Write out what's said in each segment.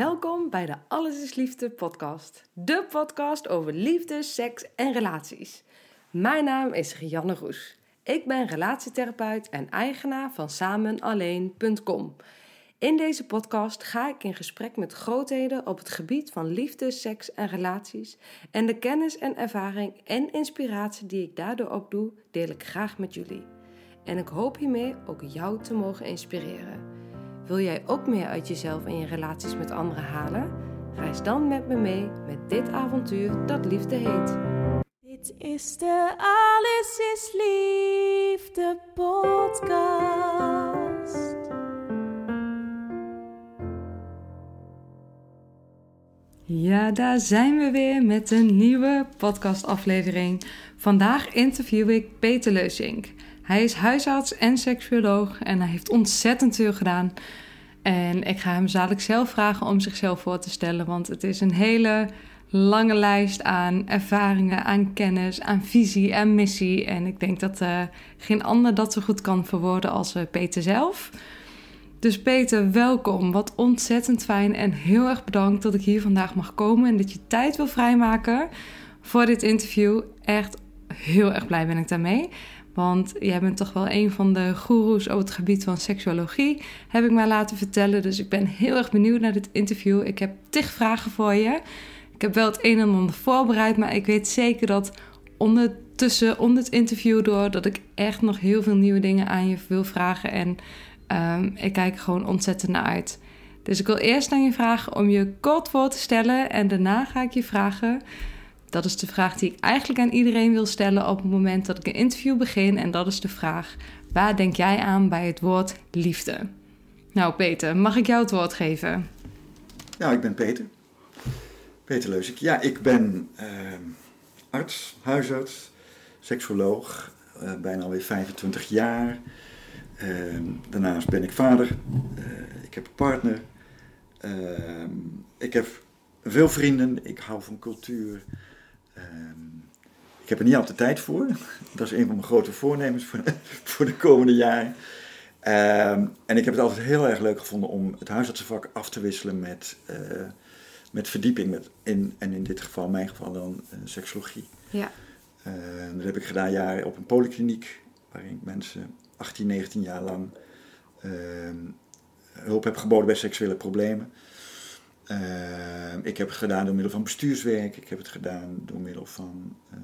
Welkom bij de Alles is Liefde podcast. De podcast over liefde, seks en relaties. Mijn naam is Rianne Roes. Ik ben relatietherapeut en eigenaar van samenalleen.com. In deze podcast ga ik in gesprek met grootheden op het gebied van liefde, seks en relaties. En de kennis en ervaring en inspiratie die ik daardoor opdoe, deel ik graag met jullie. En ik hoop hiermee ook jou te mogen inspireren. Wil jij ook meer uit jezelf en je relaties met anderen halen? Reis dan met me mee met dit avontuur dat liefde heet. Dit is de Alles is Liefde podcast. Ja, daar zijn we weer met een nieuwe podcastaflevering. Vandaag interview ik Peter Leusink. Hij is huisarts en seksuoloog en hij heeft ontzettend veel gedaan. En ik ga hem zadelijk zelf vragen om zichzelf voor te stellen, want het is een hele lange lijst aan ervaringen, aan kennis, aan visie en missie. En ik denk dat uh, geen ander dat zo goed kan verwoorden als uh, Peter zelf. Dus Peter, welkom. Wat ontzettend fijn en heel erg bedankt dat ik hier vandaag mag komen en dat je tijd wil vrijmaken voor dit interview. Echt heel erg blij ben ik daarmee. Want jij bent toch wel een van de goeroes op het gebied van seksuologie, heb ik mij laten vertellen. Dus ik ben heel erg benieuwd naar dit interview. Ik heb tig vragen voor je. Ik heb wel het een en ander voorbereid, maar ik weet zeker dat ondertussen, onder het interview door, dat ik echt nog heel veel nieuwe dingen aan je wil vragen. En um, ik kijk er gewoon ontzettend naar uit. Dus ik wil eerst aan je vragen om je kort voor te stellen en daarna ga ik je vragen. Dat is de vraag die ik eigenlijk aan iedereen wil stellen op het moment dat ik een interview begin. En dat is de vraag: waar denk jij aan bij het woord liefde? Nou, Peter, mag ik jou het woord geven? Ja, ik ben Peter. Peter Leusik. Ja, ik ben uh, arts, huisarts, seksuoloog, uh, bijna alweer 25 jaar. Uh, daarnaast ben ik vader. ik heb een partner. Ehm, ik heb veel vrienden. Ik hou van cultuur. Ehm, ik heb er niet altijd tijd voor. Dat is een van mijn grote voornemens voor de, voor de komende jaren. Ehm, en ik heb het altijd heel erg leuk gevonden om het huisartsenvak af te wisselen met, uh, met verdieping. Met in, en in dit geval, in mijn geval dan, uh, seksologie. Ja. Uh, dat heb ik gedaan jaren op een polykliniek, waarin ik mensen 18, 19 jaar lang hulp heb geboden bij seksuele problemen. Uh, ik heb het gedaan door middel van bestuurswerk. Ik heb het gedaan door middel van uh,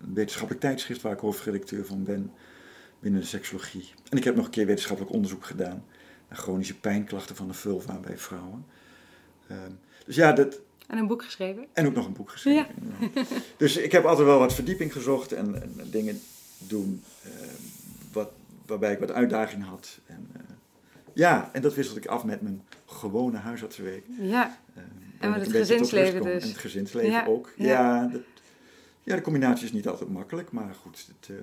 een wetenschappelijk tijdschrift waar ik hoofdredacteur van ben binnen de seksologie. En ik heb nog een keer wetenschappelijk onderzoek gedaan naar chronische pijnklachten van de vulva bij vrouwen. Uh, dus ja, dat. En een boek geschreven? En ook nog een boek geschreven. Ja. dus ik heb altijd wel wat verdieping gezocht en, en dingen doen wat, waarbij ik wat uitdaging had. En, ja, en dat wisselde ik af met mijn gewone huisartsenweek. Ja, uh, en met het gezinsleven dus. En het gezinsleven ja. ook. Ja, ja, dat, ja, de combinatie is niet altijd makkelijk, maar goed, het, uh,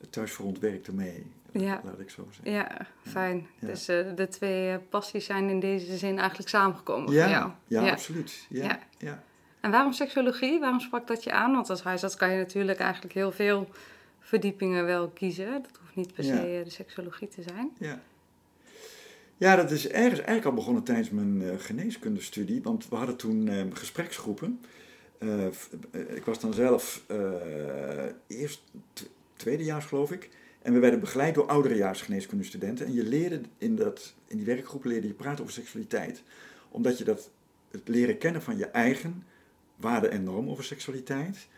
het thuisfront werkt ermee, ja. laat ik zo zeggen. Ja, fijn. Ja. Dus uh, de twee passies zijn in deze zin eigenlijk samengekomen ja, voor jou. Ja, absoluut. Ja, ja. En waarom seksuologie? Waarom sprak dat je aan? Want als huisarts kan je natuurlijk eigenlijk heel veel verdiepingen wel kiezen. Dat hoeft niet per se de seksuologie te zijn. Ja. Ja, dat is ergens eigenlijk al begonnen tijdens mijn uh, geneeskundestudie. Want we hadden toen uh, gespreksgroepen. Uh, ik was dan zelf eerst tweedejaars, geloof ik. En we werden begeleid door ouderejaars geneeskundestudenten. En je leerde in, dat, in die werkgroep leerde je praten over seksualiteit. Omdat je dat, het leren kennen van je eigen waarden en normen over seksualiteit...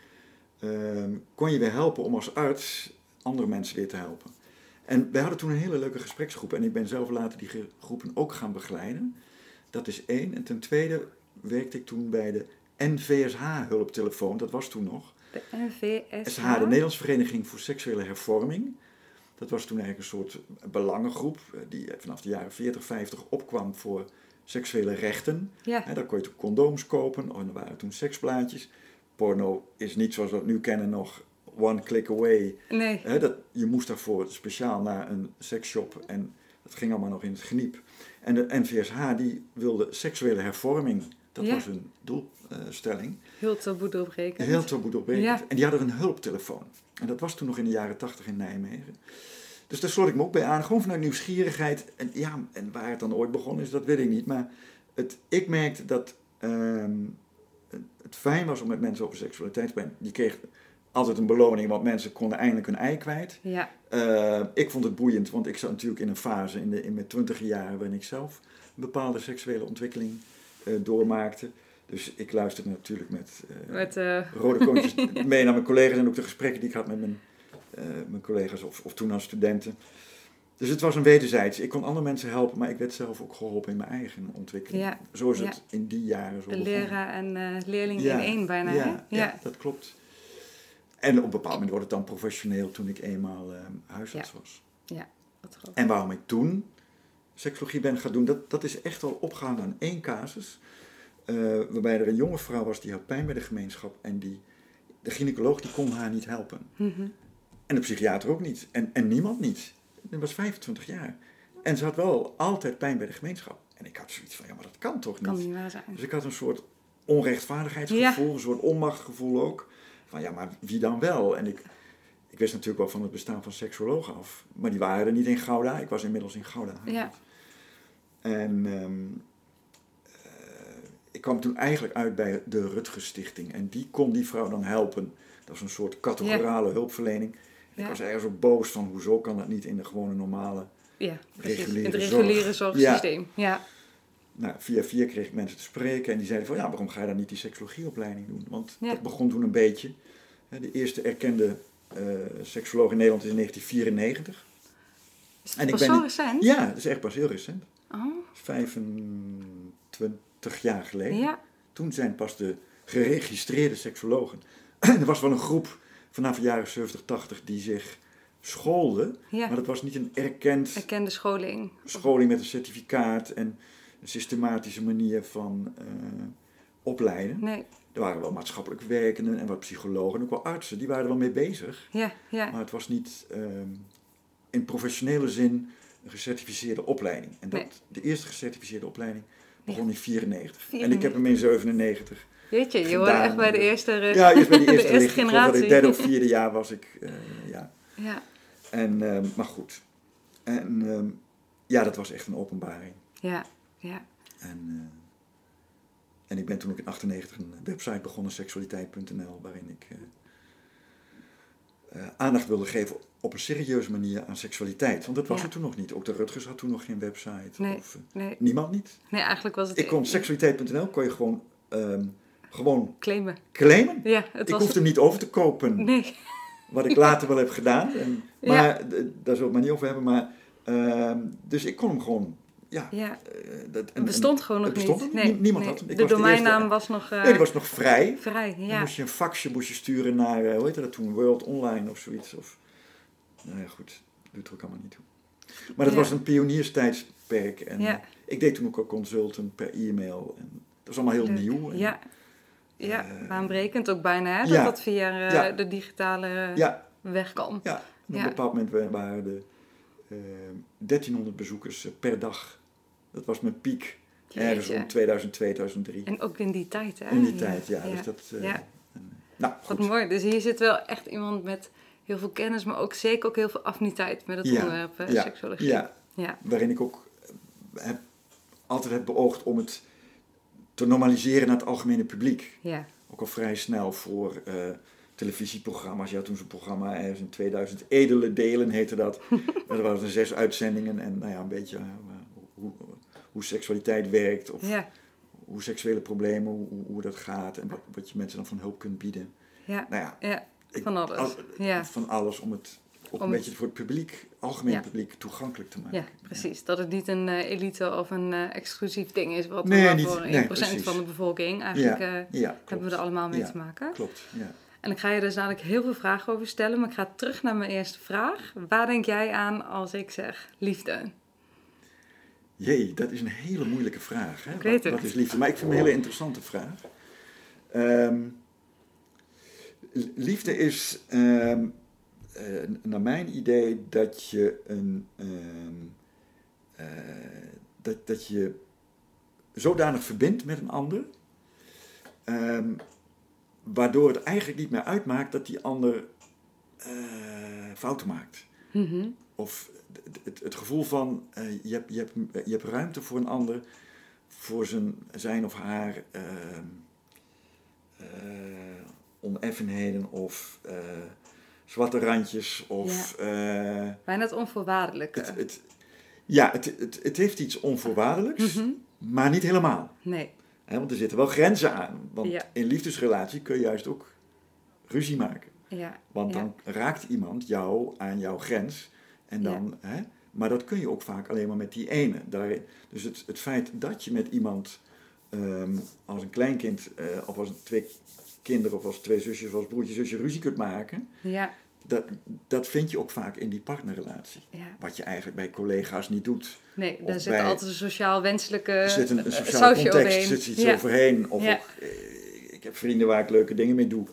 Ehm, kon je weer helpen om als arts andere mensen weer te helpen. En wij hadden toen een hele leuke gespreksgroep. En ik ben zelf later die groepen ook gaan begeleiden. Dat is één. En ten tweede werkte ik toen bij de NVSH-hulptelefoon. Dat was toen nog. De NVSH? SH, de Nederlandse Vereniging voor Seksuele Hervorming. Dat was toen eigenlijk een soort belangengroep eh, die vanaf de jaren 40, 50 opkwam voor seksuele rechten. Ja. Daar kon je toen condooms kopen en er waren toen seksplaatjes. Porno is niet zoals we het nu kennen nog one click away. Nee. Dat, je moest daarvoor speciaal naar een seksshop en dat ging allemaal nog in het geniep. En de NVSH die wilde seksuele hervorming. Dat Ja. was hun doelstelling. Heel taboe doorbrekend. Heel taboe doorbrekend. Ja. En die hadden een hulptelefoon. En dat was toen nog in de jaren tachtig in Nijmegen. Dus daar sloot ik me ook bij aan. Gewoon vanuit nieuwsgierigheid. En, ja, en waar het dan ooit begonnen is, dat weet ik niet. Maar het, ik merkte dat ehm, het fijn was om met mensen over seksualiteit te praten. Je kreeg altijd een beloning, want mensen konden eindelijk hun ei kwijt. Ja. Eh, ik vond het boeiend, want ik zat natuurlijk in een fase in, de, in mijn twintige jaren waarin ik zelf een bepaalde seksuele ontwikkeling eh, doormaakte. Dus ik luisterde natuurlijk met, eh, Met, rode koontjes mee naar mijn collega's en ook de gesprekken die ik had met mijn, mijn collega's of, of toen als studenten. Dus het was een wederzijds. Ik kon andere mensen helpen, maar ik werd zelf ook geholpen in mijn eigen ontwikkeling. Ja, Zo is ja. het in die jaren zo leraar en eh, leerling Ja, in één bijna. Ja, hè? ja. Ja. dat klopt. En op een bepaald moment wordt het dan professioneel toen ik eenmaal eh, huisarts was. Wat grappig. En waarom ik toen seksologie ben gaan doen, dat, dat is echt wel opgehangen aan één casus. eh, waarbij er een jonge vrouw was die had pijn bij de gemeenschap en die, de gynaecoloog die kon haar niet helpen. Mhm. En de psychiater ook niet. En, en niemand niet. Dat was 25 jaar. En ze had wel altijd pijn bij de gemeenschap. En ik had zoiets van, ja, maar dat kan toch niet? Kan niet waar zijn. Dus ik had een soort onrechtvaardigheidsgevoel, een soort onmachtgevoel ook. Van ja, maar wie dan wel? En ik, ik wist natuurlijk wel van het bestaan van seksologen af. Maar die waren er niet in Gouda. Ik was inmiddels in Gouda. Ja. En ehm, eh, ik kwam toen eigenlijk uit bij de Rutgers Stichting. En die kon die vrouw dan helpen. Dat was een soort categorale hulpverlening. Ik was ergens ook boos van, hoezo kan dat niet in de gewone normale... Ja. Reguliere het zorg. reguliere zorgsysteem. Ja. Nou, via via kreeg ik mensen te spreken en die zeiden van, ja, waarom ga je dan niet die seksologieopleiding doen? Want Ja. dat begon toen een beetje. De eerste erkende eh seksoloog in Nederland is in 1994. Is En het ik pas ben zo recent? Ja, dat is echt pas heel recent. Oh, 25 jaar geleden. ja. Toen zijn pas de geregistreerde seksologen. er was wel een groep vanaf de jaren 70, 80 die zich schoolde. Ja. Maar dat was niet een erkend Erkende scholing. scholing met een certificaat en systematische manier van eh, opleiden. Nee. Er waren wel maatschappelijk werkenden en wat psychologen en ook wel artsen, die waren er wel mee bezig. Ja, ja. Maar het was niet ehm, in professionele zin een gecertificeerde opleiding. En dat, Nee. de eerste gecertificeerde opleiding begon in 94. En 94. ik heb hem in 97. Weet je, je hoorde echt bij de eerste, re- Ja, eerst bij de de eerste, generatie. het derde of vierde jaar was ik. eh, ja. Ja, en, ehm, maar goed. En ehm, ja, dat was echt een openbaring. ja, ja. En, eh, en ik ben toen ook in 98 een website begonnen, seksualiteit.nl, waarin ik eh, eh, aandacht wilde geven op een serieuze manier aan seksualiteit. Want dat was Ja. er toen nog niet. Ook de Rutgers had toen nog geen website. Nee. Of, Nee, niemand niet. nee, eigenlijk was het... Ik kon seksualiteit.nl kon je gewoon, ehm, gewoon Claimen. claimen. Ja, het ik hoefde hem niet over te kopen. Nee. Wat ik later wel heb gedaan. En, maar daar zullen we het maar niet over hebben. Maar, ehm, dus ik kon hem gewoon... Ja, Ja, eh, dat, en- bestond gewoon nog bestond niet. Nee. Niemand nee. had hem. Ik de was de domeinnaam was nog eh, Nee, die was nog vrij. vrij. Dan Ja. moest je een faxje moest je sturen naar, eh, hoe heette dat toen, World Online of zoiets. Of, nou ja, goed, doet er ook allemaal niet toe. Maar dat Ja. was een pionierstijdperk. En Ja. eh, ik deed toen ook al consulten per e-mail. En dat was allemaal heel Leuk. nieuw. En, Ja, ja Eh, baanbrekend ook bijna, hè? Dat dat via eh, de digitale eh, weg kan. ja. En op Ja. een bepaald moment wa- waren eh 1300 bezoekers eh, per dag. Dat was mijn piek. Ergens om 2002, 2003. En ook in die tijd, hè? In die tijd, ja. ja. Dus dat, eh, Ja. nou, Wat goed. mooi. Dus hier zit wel echt iemand met heel veel kennis, maar ook zeker ook heel veel affiniteit met het onderwerp eh, ja, seksologie. Ja, Ja. waarin ik ook eh, heb, altijd heb beoogd om het te normaliseren naar het algemene publiek. ja. Ook al vrij snel voor eh, televisieprogramma's. Ja, toen zo'n programma ergens in 2000, Edele Delen heette dat. er waren zes uitzendingen en nou ja, een beetje eh, hoe, hoe seksualiteit werkt of Ja. hoe seksuele problemen, hoe, hoe dat gaat en wat, wat je mensen dan van hulp kunt bieden. Ja. Nou ja, Ja. Van alles. al- Ja. van alles om het ook Om- een beetje voor het publiek, algemeen Ja. publiek, toegankelijk te maken. Ja, precies. Dat het niet een eh, elite of een eh, exclusief ding is, wat Nee, maar niet- voor 1% nee, precies. van de bevolking eigenlijk Ja, hebben we er allemaal mee te maken. Klopt, ja. En ik ga je dus dadelijk heel veel vragen over stellen, maar ik ga terug naar mijn eerste vraag. Waar denk jij aan als ik zeg liefde? Jee, dat is een hele moeilijke vraag. Hè? Ik weet het. wat is liefde? Maar ik vind het een hele interessante vraag. Ehm, liefde is, ehm, eh, naar mijn idee, dat je een. ehm, eh, dat, dat je zodanig verbindt met een ander. Waardoor het eigenlijk niet meer uitmaakt dat die ander eh, fouten maakt. Mhm. Of het, het, het gevoel van eh, je, hebt, je, hebt, je hebt ruimte voor een ander, voor zijn, zijn of haar eh, oneffenheden of zwarte randjes. Of, eh, Bijna het onvoorwaardelijke. het, het, ja, het, het, het heeft iets onvoorwaardelijks, Mhm. maar niet helemaal. Nee, Want er zitten wel grenzen aan. Want Ja. in liefdesrelatie kun je juist ook ruzie maken. ja. Want Ja. dan raakt iemand jou aan jouw grens. En dan, hè, maar dat kun je ook vaak alleen maar met die ene. Daarin. Dus het, het feit dat je met iemand ehm, als een kleinkind, eh, of als twee kinderen, of als twee zusjes, of als broertje, zusje ruzie kunt maken. Ja, Dat, dat vind je ook vaak in die partnerrelatie. ja. Wat je eigenlijk bij collega's niet doet. Nee, daar zit bij- altijd een sociaal wenselijke Er zit een, een eh, sausje context, er zit iets ja. overheen. Of Ja. ook, eh, ik heb vrienden waar ik leuke dingen mee doe.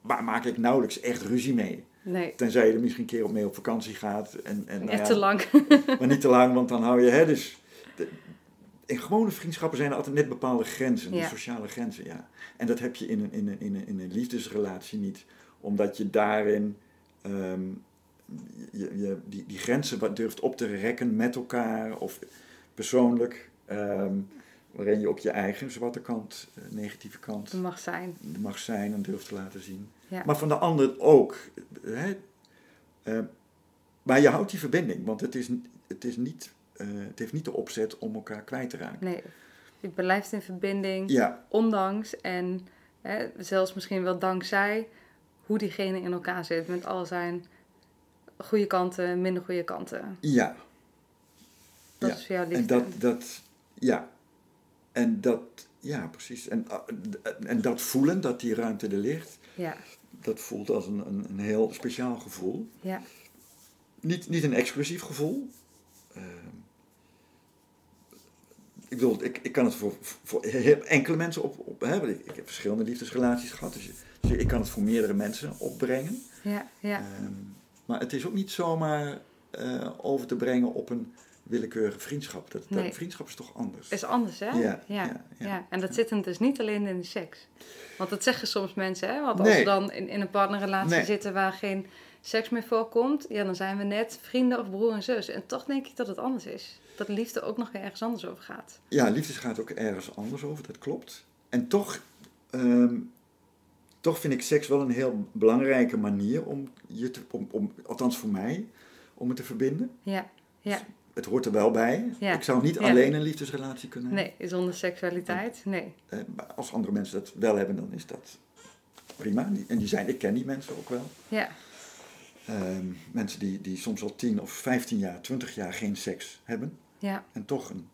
Waar maak ik nauwelijks echt ruzie mee? Nee, Tenzij je er misschien een keer op mee op vakantie gaat. En, en, nou echt ja, te lang. Maar niet te lang, want dan hou je... Hè, dus, de- in gewone vriendschappen zijn er altijd net bepaalde grenzen. Die sociale grenzen, ja. En dat heb je in een, in een, in een, in een liefdesrelatie niet. Omdat je daarin... ehm, je, je, die, die grenzen wat durft op te rekken met elkaar of persoonlijk. ehm, waarin je ook je eigen zwarte kant, eh, negatieve kant mag zijn. mag zijn en durft te laten zien. Ja. Maar van de ander ook. Hè? Eh, maar je houdt die verbinding, want het, is, het, is niet, eh, het heeft niet de opzet om elkaar kwijt te raken. Nee, je blijft in verbinding, Ja, ondanks en hè, zelfs misschien wel dankzij hoe diegene in elkaar zit. Met al zijn goede kanten, minder goede kanten. ja. Dat Ja, is voor jou En liefde. dat, dat, ja. En dat, ja, precies. En, ah, en dat voelen, dat die ruimte er ligt, Ja, dat voelt als een, een, een heel speciaal gevoel. ja, Niet, niet een exclusief gevoel. Ehm, ik bedoel, ik, ik kan het voor, voor enkele mensen op... op hè, ik, ik heb verschillende liefdesrelaties gehad, dus, je- dus ik kan het voor meerdere mensen opbrengen. ja, ja. Ehm, maar het is ook niet zomaar eh, over te brengen op een willekeurige vriendschap. Dat, dat- vriendschap is toch anders. Is anders, hè? Ja, ja, ja. En dat zit hem dus niet alleen in de seks. Want dat zeggen soms mensen, hè? Want als Nee. we dan in, in een partnerrelatie Nee. zitten waar geen seks meer voorkomt, ja, dan zijn we net vrienden of broer en zus. En toch denk ik dat het anders is. Dat liefde ook nog ergens anders over gaat. Ja, liefde gaat ook ergens anders over, dat klopt. En toch, ehm, toch vind ik seks wel een heel belangrijke manier om je te, om, om, althans voor mij, om het te verbinden. Ja, ja. Het hoort er wel bij. Ja. Ik zou niet Ja. alleen een liefdesrelatie kunnen hebben. Nee, zonder seksualiteit, nee. Eh, maar als andere mensen dat wel hebben, dan is dat prima. En die zijn, ik ken die mensen ook wel. Ja, Ehm, mensen die, die soms al 10 of 15 jaar, 20 jaar geen seks hebben. ja, En toch een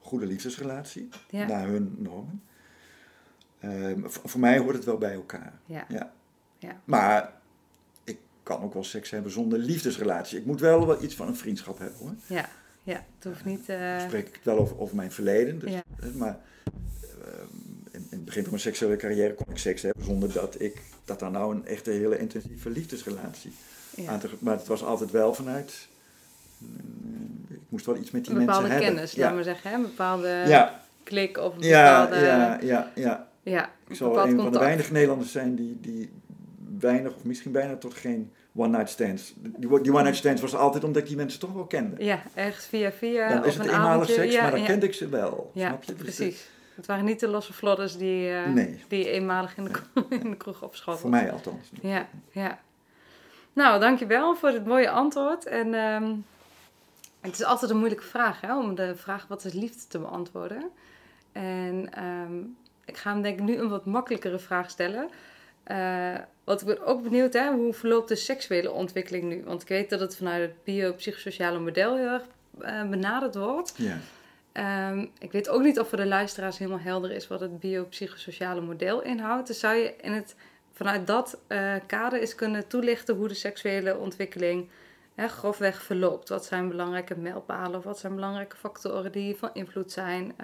goede liefdesrelatie, ja, naar hun normen. Ehm, voor, voor mij hoort het wel bij elkaar. ja. Ja. Ja. Maar ik kan ook wel seks hebben zonder liefdesrelatie. Ik moet wel wel iets van een vriendschap hebben hoor. Ja, ja. Het hoeft niet... eh, Dan spreek ik wel over, over mijn verleden. Dus, Ja. Maar ehm, in, in het begin van mijn seksuele carrière kon ik seks hebben zonder dat ik dat daar nou een echte hele intensieve liefdesrelatie ja. aan te. Maar het was altijd wel vanuit. mm, Ik moest wel iets met die Een bepaalde mensen hebben. kennis, ja. laten we zeggen. Hè? Een bepaalde klik of een bepaalde... ja, ja, ja. ja, Ik een zal een van de contact. weinige Nederlanders zijn die, die weinig of misschien bijna tot geen one-night stands. Die, die one-night stands was altijd omdat ik die mensen toch wel kende. Ja, ergens via via. Dan of is het een eenmalig avondje. seks, ja, maar dan ja. kende ik ze wel. Ja, snap je? Dus precies. Het waren niet de losse vlodders die, eh, Nee. die eenmalig in de, in de kroeg opschoten. voor mij althans. Ja, ja. Nou, dankjewel voor het mooie antwoord. En ehm, het is altijd een moeilijke vraag, hè, om de vraag wat is liefde te beantwoorden. En ehm, ik ga hem denk ik nu een wat makkelijkere vraag stellen. Eh, want ik ben ook benieuwd, hè, hoe verloopt de seksuele ontwikkeling nu? Want ik weet dat het vanuit het biopsychosociale model heel erg eh, benaderd wordt. Ja. Ehm, ik weet ook niet of voor de luisteraars helemaal helder is wat het biopsychosociale model inhoudt. Dus zou je in het, vanuit dat eh, kader is kunnen toelichten hoe de seksuele ontwikkeling hè, grofweg verloopt. Wat zijn belangrijke mijlpalen of wat zijn belangrijke factoren die van invloed zijn?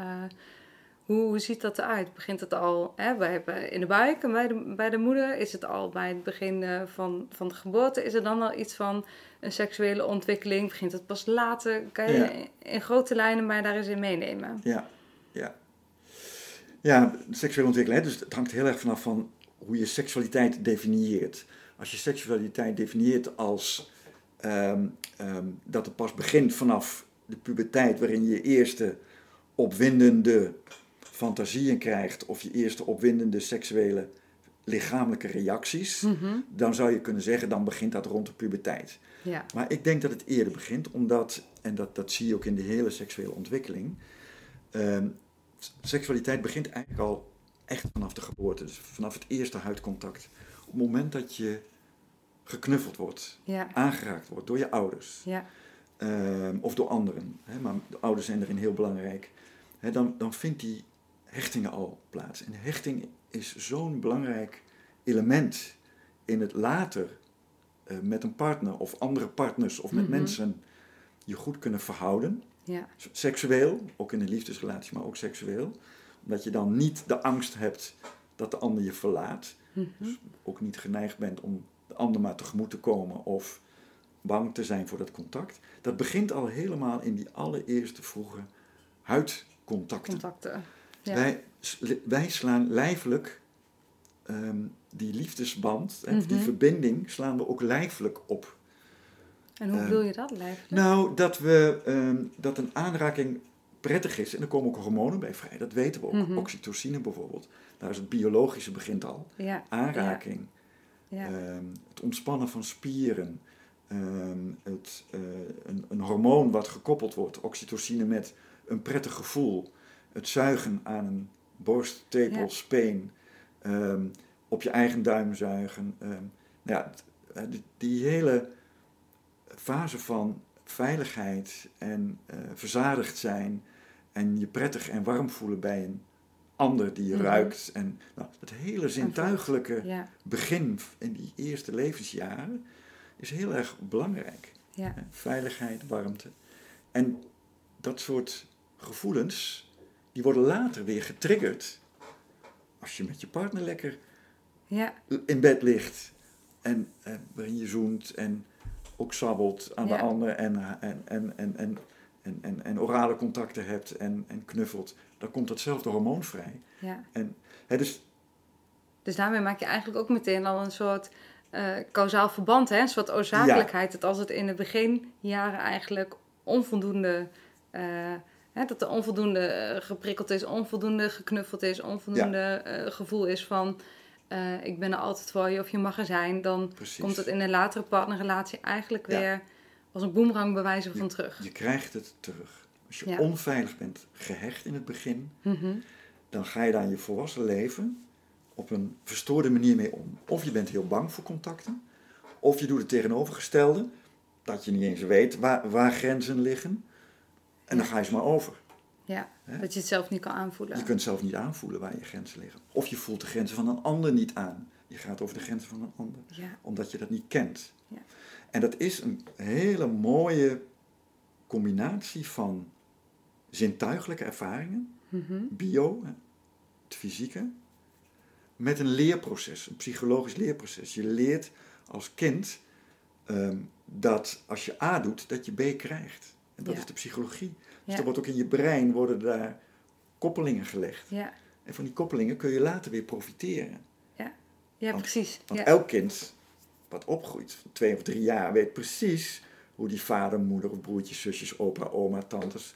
Hoe, ziet dat eruit? Begint het al hè, bij, bij, in de buik en bij de, bij de moeder? Is het al bij het begin eh, van, van de geboorte? Is er dan al iets van een seksuele ontwikkeling? Begint het pas later? Kan je Ja. in, in grote lijnen mij daar eens in meenemen? Ja, ja. Ja, seksuele ontwikkeling. Hè? Dus het hangt heel erg vanaf van hoe je seksualiteit definieert. Als je seksualiteit definieert als ehm, ehm, dat het pas begint vanaf de puberteit, waarin je eerste opwindende fantasieën krijgt, of je eerste opwindende seksuele lichamelijke reacties, Mhm. dan zou je kunnen zeggen, dan begint dat rond de puberteit. Ja, Maar ik denk dat het eerder begint, omdat, en dat, dat zie je ook in de hele seksuele ontwikkeling, ehm, seksualiteit begint eigenlijk al echt vanaf de geboorte, dus vanaf het eerste huidcontact. Op het moment dat je geknuffeld wordt, ja, aangeraakt wordt door je ouders ja, ehm, of door anderen, hè, maar de ouders zijn erin heel belangrijk, hè, dan, dan vindt die hechtingen al plaats. En hechting is zo'n belangrijk element in het later eh, met een partner of andere partners of met Mhm. mensen je goed kunnen verhouden. ja, Seksueel, ook in een liefdesrelatie, maar ook seksueel. Omdat je dan niet de angst hebt dat de ander je verlaat. Mhm. Dus ook niet geneigd bent om de ander maar tegemoet te komen of bang te zijn voor dat contact. Dat begint al helemaal in die allereerste vroege huidcontacten. contacten. Ja. Wij, wij slaan lijfelijk ehm, die liefdesband, hè, die Mhm. verbinding, slaan we ook lijfelijk op. En hoe eh, bedoel je dat, lijf? Nou, dat, we, ehm, dat een aanraking prettig is. En er komen ook hormonen bij vrij, dat weten we ook. Mhm. Oxytocine bijvoorbeeld. Daar is het biologische begint al. Ja, Aanraking, ja, ehm, het ontspannen van spieren. ehm, het, eh, een, een hormoon wat gekoppeld wordt, oxytocine, met een prettig gevoel. Het zuigen aan een borst, tepel, Ja. speen. ehm, op je eigen duim zuigen. ehm, nou ja, eh, die, die hele fase van veiligheid en eh, verzadigd zijn en je prettig en warm voelen bij een ander die je Mhm. ruikt. En nou, dat hele zintuigelijke ja, begin in die eerste levensjaren is heel erg belangrijk. ja. Veiligheid, warmte. En dat soort gevoelens, die worden later weer getriggerd als je met je partner lekker ja, in bed ligt en eh, waarin je zoent en ook sabbelt aan Ja. de ander en, en, en, en, en, en, en, en orale contacten hebt en, en knuffelt, dan komt datzelfde hormoon vrij. ja. En, hè, dus, Dus daarmee maak je eigenlijk ook meteen al een soort eh kausaal verband, hè? een soort oorzakelijkheid. Dat als het in de beginjaren eigenlijk onvoldoende, eh, hè, dat er onvoldoende eh, geprikkeld is, onvoldoende geknuffeld is, onvoldoende eh, gevoel is van eh, ik ben er altijd voor je of je mag er zijn, dan precies. komt het in een latere partnerrelatie eigenlijk Ja. weer als een boemerang bewijzen van terug. Je krijgt het terug. Als je Ja. onveilig bent gehecht in het begin, Mhm. dan ga je daar in je volwassen leven op een verstoorde manier mee om. Of je bent heel bang voor contacten, of je doet het tegenovergestelde, dat je niet eens weet waar, waar grenzen liggen, en dan ga je ze maar over. Ja, dat je het zelf niet kan aanvoelen. Je kunt zelf niet aanvoelen waar je grenzen liggen. Of je voelt de grenzen van een ander niet aan. Je gaat over de grenzen van een ander, Ja, omdat je dat niet kent. Ja. En dat is een hele mooie combinatie van zintuigelijke ervaringen, Mhm. bio, het fysieke, met een leerproces, een psychologisch leerproces. Je leert als kind ehm, dat als je A doet, dat je B krijgt. En dat Ja. is de psychologie. Dus Ja. er wordt ook in je brein worden daar koppelingen gelegd. ja, En van die koppelingen kun je later weer profiteren. ja Want- precies. Want Ja. elk kind wat opgroeit, van twee of drie jaar, weet precies hoe die vader, moeder of broertjes, zusjes, opa, oma, tantes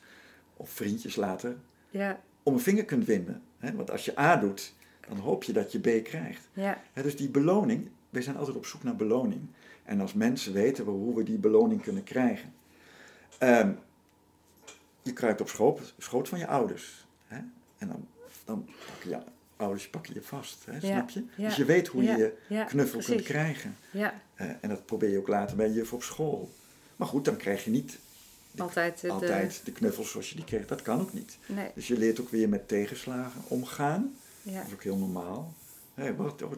of vriendjes later Ja, om een vinger kunt winden. Hè? Want als je A doet, dan hoop je dat je B krijgt. ja, Hè, dus die beloning, wij zijn altijd op zoek naar beloning. En als mensen weten we hoe we die beloning kunnen krijgen. Ehm, je kruipt op schoot, schoot van je ouders. Hè? En dan, dan pakken je ouders pakken je vast. Hè? Snap je? ja, dus je weet hoe ja, je ja, knuffel kunt krijgen. Ja, Eh, en dat probeer je ook later bij je juf op school. Maar goed, dan krijg je niet De- altijd. de- altijd de knuffels zoals je die kreeg. Dat kan ook niet. nee, Dus je leert ook weer met tegenslagen omgaan. ja, Dat is ook heel normaal. Hé, wat, oh,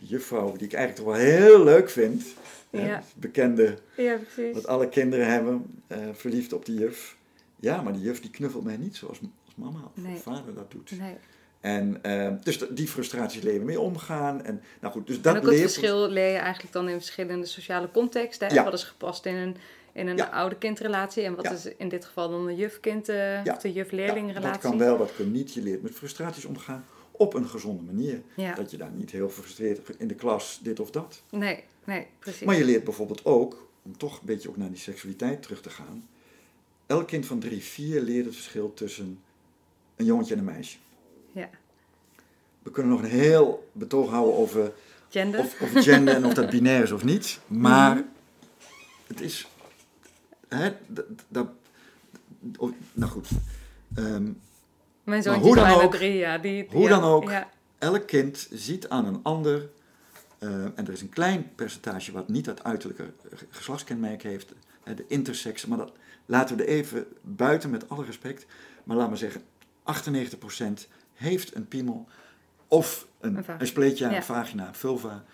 de juffrouw die ik eigenlijk toch wel heel leuk vind. Ja. het bekende Ja, precies. wat alle kinderen hebben, eh, verliefd op die juf. Ja, maar die juf die knuffelt mij niet zoals, als mama of Nee. vader dat doet. Nee. En eh, dus die frustraties leren mee omgaan. En, nou goed, dus En dat ook het leert- verschil leer je eigenlijk dan in verschillende sociale contexten. Hè? Ja. Wat is gepast in een, in een Ja. oude-kindrelatie en wat Ja. is in dit geval dan een juf-kind eh, of de Ja, juf-leerlingrelatie. dat kan wel, dat kan niet. Je leert met frustraties omgaan op een gezonde manier. Ja. Dat je daar niet heel gefrustreerd in de klas dit of dat. Nee, nee, precies. Maar je leert bijvoorbeeld ook, om toch een beetje ook naar die seksualiteit terug te gaan. Elk kind van drie, vier leert het verschil tussen een jongetje en een meisje. Ja. We kunnen nog een heel betoog houden over Gender. of, of gender en of dat binair is of niet. Maar Mhm. het is. Hè, dat, dat, nou goed. Ehm, Mijn Maar zoontje hoe is dan bijna ook- drie, ja. Die, hoe ja, dan ook. Ja, elk kind ziet aan een ander. eh, en er is een klein percentage wat niet dat uiterlijke geslachtskenmerk heeft. de intersex. Maar dat laten we er even buiten met alle respect. Maar laten we zeggen, 98% heeft een piemel. Of Een een, een spleetje, Ja. een vagina, vulva.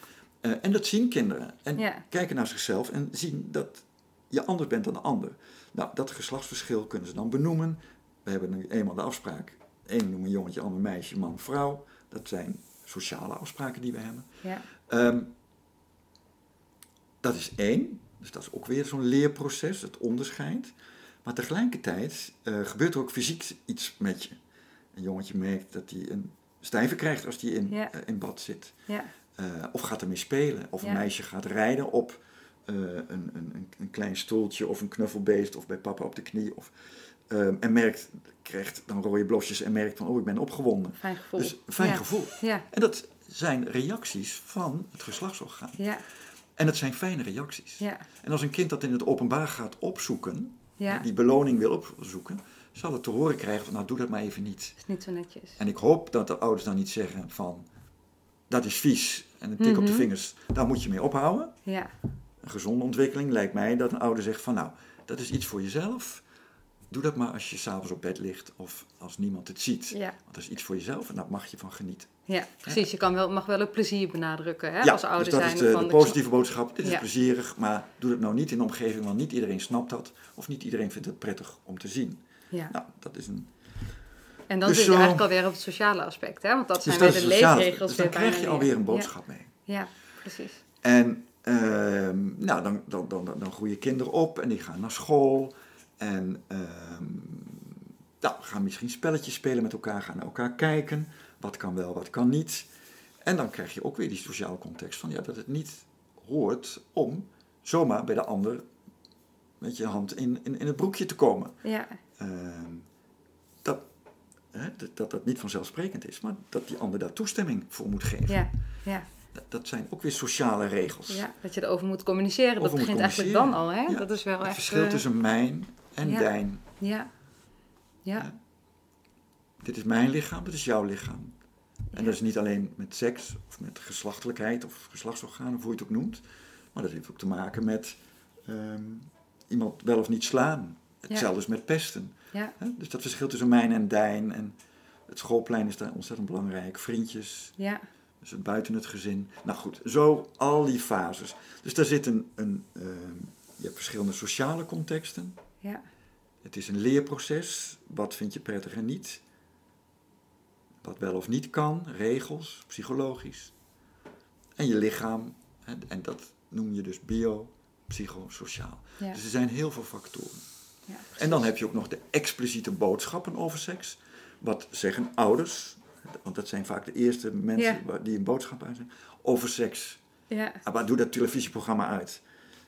Eh, en dat zien kinderen. En ja, kijken naar zichzelf en zien dat je anders bent dan de ander. Nou, dat geslachtsverschil kunnen ze dan benoemen. We hebben nu eenmaal de afspraak. Eén noemen jongetje, ander meisje, man, vrouw. Dat zijn sociale afspraken die we hebben. ja, Ehm, dat is één. Dus dat is ook weer zo'n leerproces, het onderscheid. Maar tegelijkertijd eh, gebeurt er ook fysiek iets met je. Een jongetje merkt dat hij een stijve krijgt als hij in, Ja. eh, in bad zit. ja, Eh, of gaat ermee spelen. Of een meisje gaat rijden op een, een, een, een klein stoeltje of een knuffelbeest of bij papa op de knie. Of, ehm, en merkt, krijgt dan rode blosjes en merkt van, oh ik ben opgewonden. fijn gevoel. Dus fijn ja. gevoel. Ja, En dat zijn reacties van het geslachtsorgaan. ja, En dat zijn fijne reacties. ja, En als een kind dat in het openbaar gaat opzoeken, ja. die beloning wil opzoeken, zal het te horen krijgen van, nou doe dat maar even niet. is niet zo netjes. En ik hoop dat de ouders dan niet zeggen van, dat is vies en een tik op de Mhm. vingers, daar moet je mee ophouden. Ja, Een gezonde ontwikkeling lijkt mij dat een ouder zegt van, nou, dat is iets voor jezelf. Doe dat maar als je s'avonds op bed ligt of als niemand het ziet. ja, Want dat is iets voor jezelf en daar mag je van genieten. ja, precies. Je kan wel, mag wel het plezier benadrukken hè, ja, als ouder dus dat zijn. is de, van, positieve boodschap. Dit is Ja. plezierig, maar doe het nou niet in de omgeving, want niet iedereen snapt dat. Of niet iedereen vindt het prettig om te zien. Ja. Nou, dat is een... En dan Dus zit je zo- eigenlijk alweer op het sociale aspect, hè? Want dat Dus zijn dat weer de leefregels. Dus dan krijg je alweer een boodschap mee. Ja, ja, precies. En ehm, nou, dan, dan, dan, dan groeien kinderen op en die gaan naar school. En ehm, nou, gaan misschien spelletjes spelen met elkaar, gaan naar elkaar kijken. Wat kan wel, wat kan niet. En dan krijg je ook weer die sociale context van ja, dat het niet hoort om zomaar bij de ander met je hand in, in, in het broekje te komen. Ja, Ehm, dat, hè, dat, dat dat niet vanzelfsprekend is, maar dat die ander daar toestemming voor moet geven. ja, ja, Dat, dat zijn ook weer sociale regels. ja. Dat je erover moet communiceren. Dat Over begint eigenlijk dan al, hè? Ja, Dat is wel Het echt... verschil eh, tussen mijn en ja. dijn. Ja, ja. Dit is mijn lichaam, dit is jouw lichaam. En dat is niet alleen met seks of met geslachtelijkheid of geslachtsorganen, of hoe je het ook noemt. Maar dat heeft ook te maken met ehm, iemand wel of niet slaan. Hetzelfde is met pesten. Dus dat verschil tussen mijn en dijn. En het schoolplein is daar ontzettend belangrijk. Vriendjes, ja, dus het buiten het gezin. Nou goed, zo al die fases. Dus daar zit een, een ehm, je hebt verschillende sociale contexten. Ja, Het is een leerproces. Wat vind je prettig en niet? Wat wel of niet kan, regels, psychologisch. En je lichaam, en dat noem je dus bio, psychosociaal. ja. Dus er zijn heel veel factoren. ja, En dan heb je ook nog de expliciete boodschappen over seks. Wat zeggen ouders, want dat zijn vaak de eerste mensen Ja. die een boodschap uitzenden, over seks. Ja, Ah, maar doe dat televisieprogramma uit.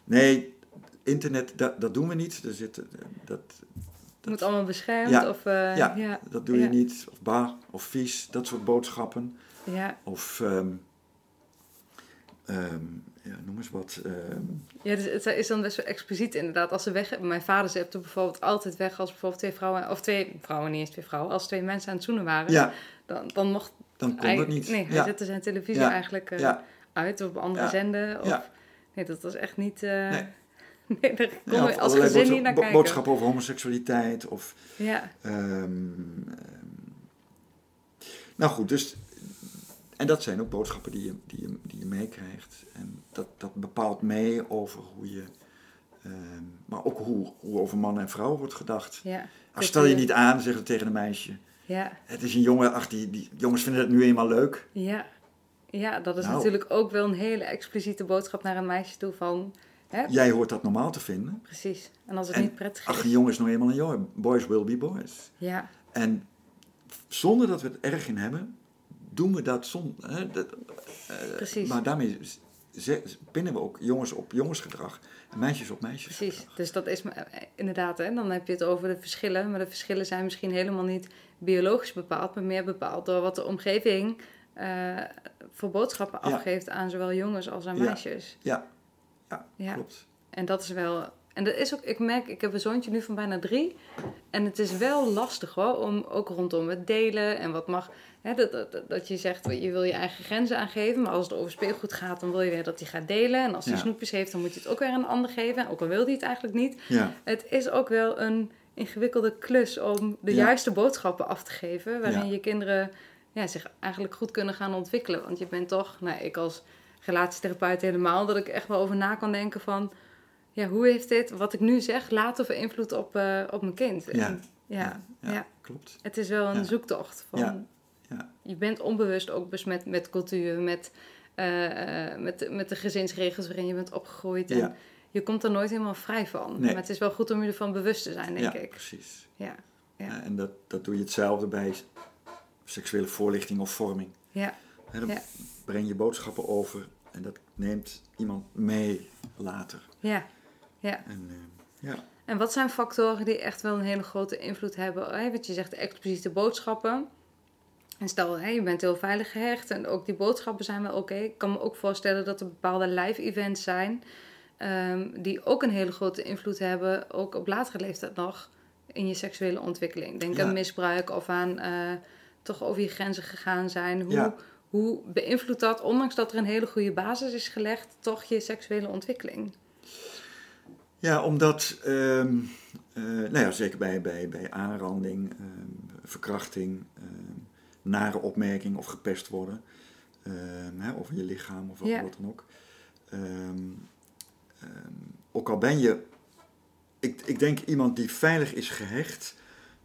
Nee, internet, dat, dat doen we niet. Er zit, eh, dat, het moet allemaal beschermd Ja, of... eh, ja, ja, dat doe je ja. niet. Of bar, of vies, dat soort boodschappen. ja. Of, ehm, ehm, ja, noem eens wat. ehm, Ja, dus het is dan best wel expliciet inderdaad. Als ze weg... Mijn vader zette bijvoorbeeld altijd weg als bijvoorbeeld twee vrouwen... Of twee vrouwen, niet eens twee vrouwen. Als twee mensen aan het zoenen waren. ja, Dan, dan mocht dan kon dat niet. Nee, hij zette zijn televisie eigenlijk eh, uit op andere zenden. Of... Nee, dat was echt niet... Nee. nee, daar kon ja, je of als gezin niet naar kijken. boodschappen over homoseksualiteit. Of, Ja, ehm, ehm, nou goed, dus en dat zijn ook boodschappen die je, die je, die je meekrijgt. En dat, dat bepaalt mee over hoe je, ehm, maar ook hoe, hoe over mannen en vrouwen wordt gedacht. Ja. Als stel je niet aan, zeggen tegen een meisje. Ja, Het is een jongen, ach, die, die jongens vinden het nu eenmaal leuk. ja. Ja, dat is Nou. natuurlijk ook wel een hele expliciete boodschap naar een meisje toe van... Hè? Jij hoort dat normaal te vinden. Precies. En als het En, niet prettig Ach, is... een jongen is nou eenmaal een jongen. Boys will be boys. Ja, En zonder dat we het erg in hebben, doen we dat zonder. Hè, dat, eh, Precies. Maar daarmee pinnen we ook jongens op jongensgedrag en meisjes op meisjes. precies. Dus dat is eh, inderdaad, hè, dan heb je het over de verschillen. Maar de verschillen zijn misschien helemaal niet biologisch bepaald, maar meer bepaald door wat de omgeving eh, voor boodschappen Ja. afgeeft aan zowel jongens als aan Ja. meisjes. Ja, ja, Ja. klopt. En dat is wel. En dat is ook, ik merk, ik heb een zoontje nu van bijna drie. En het is wel lastig hoor, om ook rondom het delen en wat mag. Hè, dat, dat, dat je zegt, je wil je eigen grenzen aangeven. Maar als het over speelgoed gaat, dan wil je weer dat hij gaat delen. En als hij Ja. snoepjes heeft, dan moet je het ook weer aan een ander geven. Ook al wil hij het eigenlijk niet. Ja, Het is ook wel een ingewikkelde klus om de juiste boodschappen af te geven. Waarin je kinderen ja, zich eigenlijk goed kunnen gaan ontwikkelen. Want je bent toch, nou, ik als relatietherapeut helemaal, dat ik echt wel over na kan denken van... Ja, hoe heeft dit, wat ik nu zeg, later invloed op, eh, op mijn kind? Ja. En, ja, ja, ja, klopt. het is wel een Ja. zoektocht. Van. Je bent onbewust ook besmet met cultuur, met, eh, eh, met, met de gezinsregels waarin je bent opgegroeid. En je komt er nooit helemaal vrij van. Nee. Maar het is wel goed om je ervan bewust te zijn, denk ja, ik. precies. Ja, Ja. Ja, en dat, dat doe je hetzelfde bij seksuele voorlichting of vorming. ja, Hè, dan Ja. breng je boodschappen over en dat neemt iemand mee later. ja. ja. En, eh, ja. En wat zijn factoren die echt wel een hele grote invloed hebben? Hè, Want je zegt expliciete boodschappen. En stel, je bent heel veilig gehecht en ook die boodschappen zijn wel oké. Ik kan me ook voorstellen dat er bepaalde live events zijn... ehm, die ook een hele grote invloed hebben, ook op latere leeftijd nog... in je seksuele ontwikkeling. Denk Ja. aan misbruik of aan eh, toch over je grenzen gegaan zijn. Hoe, Ja. Hoe beïnvloedt dat, ondanks dat er een hele goede basis is gelegd... toch je seksuele ontwikkeling? Ja, omdat, ehm, eh, nou ja, zeker bij, bij, bij aanranding, ehm, verkrachting, ehm, nare opmerking of gepest worden hè, over je lichaam of Ja. wat dan ook. Ook al ben je, ik, ik denk iemand die veilig is gehecht,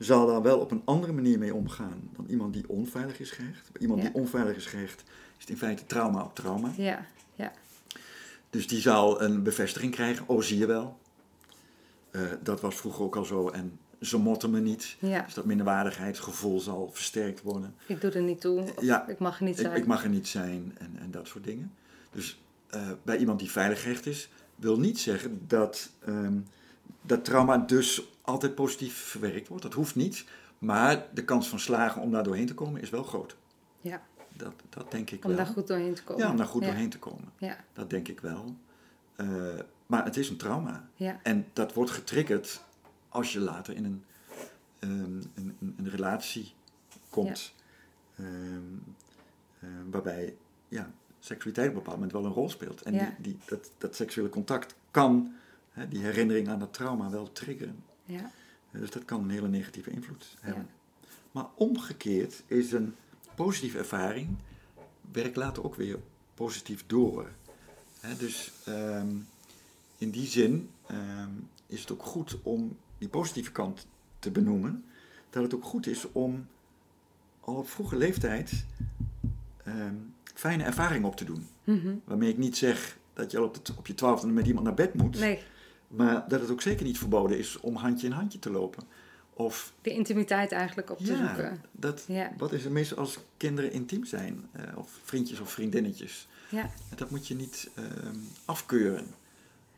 zal daar wel op een andere manier mee omgaan dan iemand die onveilig is gehecht. Bij iemand Ja. die onveilig is gehecht, is het in feite trauma op trauma. Ja, ja, Dus die zal een bevestiging krijgen. Oh, zie je wel. Eh, dat was vroeger ook al zo. En ze motten me niet. ja. Dus dat minderwaardigheidsgevoel zal versterkt worden. Ik doe er niet toe. Ja, ik mag er niet zijn. ik mag er niet zijn en, en dat soort dingen. Dus eh, bij iemand die veilig gehecht is, wil niet zeggen dat ehm, dat trauma dus altijd positief verwerkt wordt. Dat hoeft niet. Maar de kans van slagen om daar doorheen te komen is wel groot. Ja, Dat, dat denk ik om wel. daar goed doorheen te komen. ja, om daar goed ja. doorheen te komen. Ja, Dat denk ik wel. Eh, maar het is een trauma. ja, En dat wordt getriggerd als je later in een, ehm, een, een, een relatie komt. Ehm, eh, waarbij ja, seksualiteit op een bepaald moment wel een rol speelt. En die, die, dat, dat seksuele contact kan hè, die herinnering aan dat trauma wel triggeren. Ja, Dus dat kan een hele negatieve invloed hebben. ja. Maar omgekeerd is een positieve ervaring, werkt later ook weer positief door. Dus ehm, in die zin ehm, is het ook goed om die positieve kant te benoemen. Dat het ook goed is om al op vroege leeftijd ehm, fijne ervaringen op te doen. Mhm. Waarmee ik niet zeg dat je al op, op je twaalfde met iemand naar bed moet. Nee, Maar dat het ook zeker niet verboden is om handje in handje te lopen. Of de intimiteit eigenlijk op te zoeken. Dat, Ja. Wat is het meestal als kinderen intiem zijn? eh, of vriendjes of vriendinnetjes. Ja. Dat moet je niet ehm, afkeuren.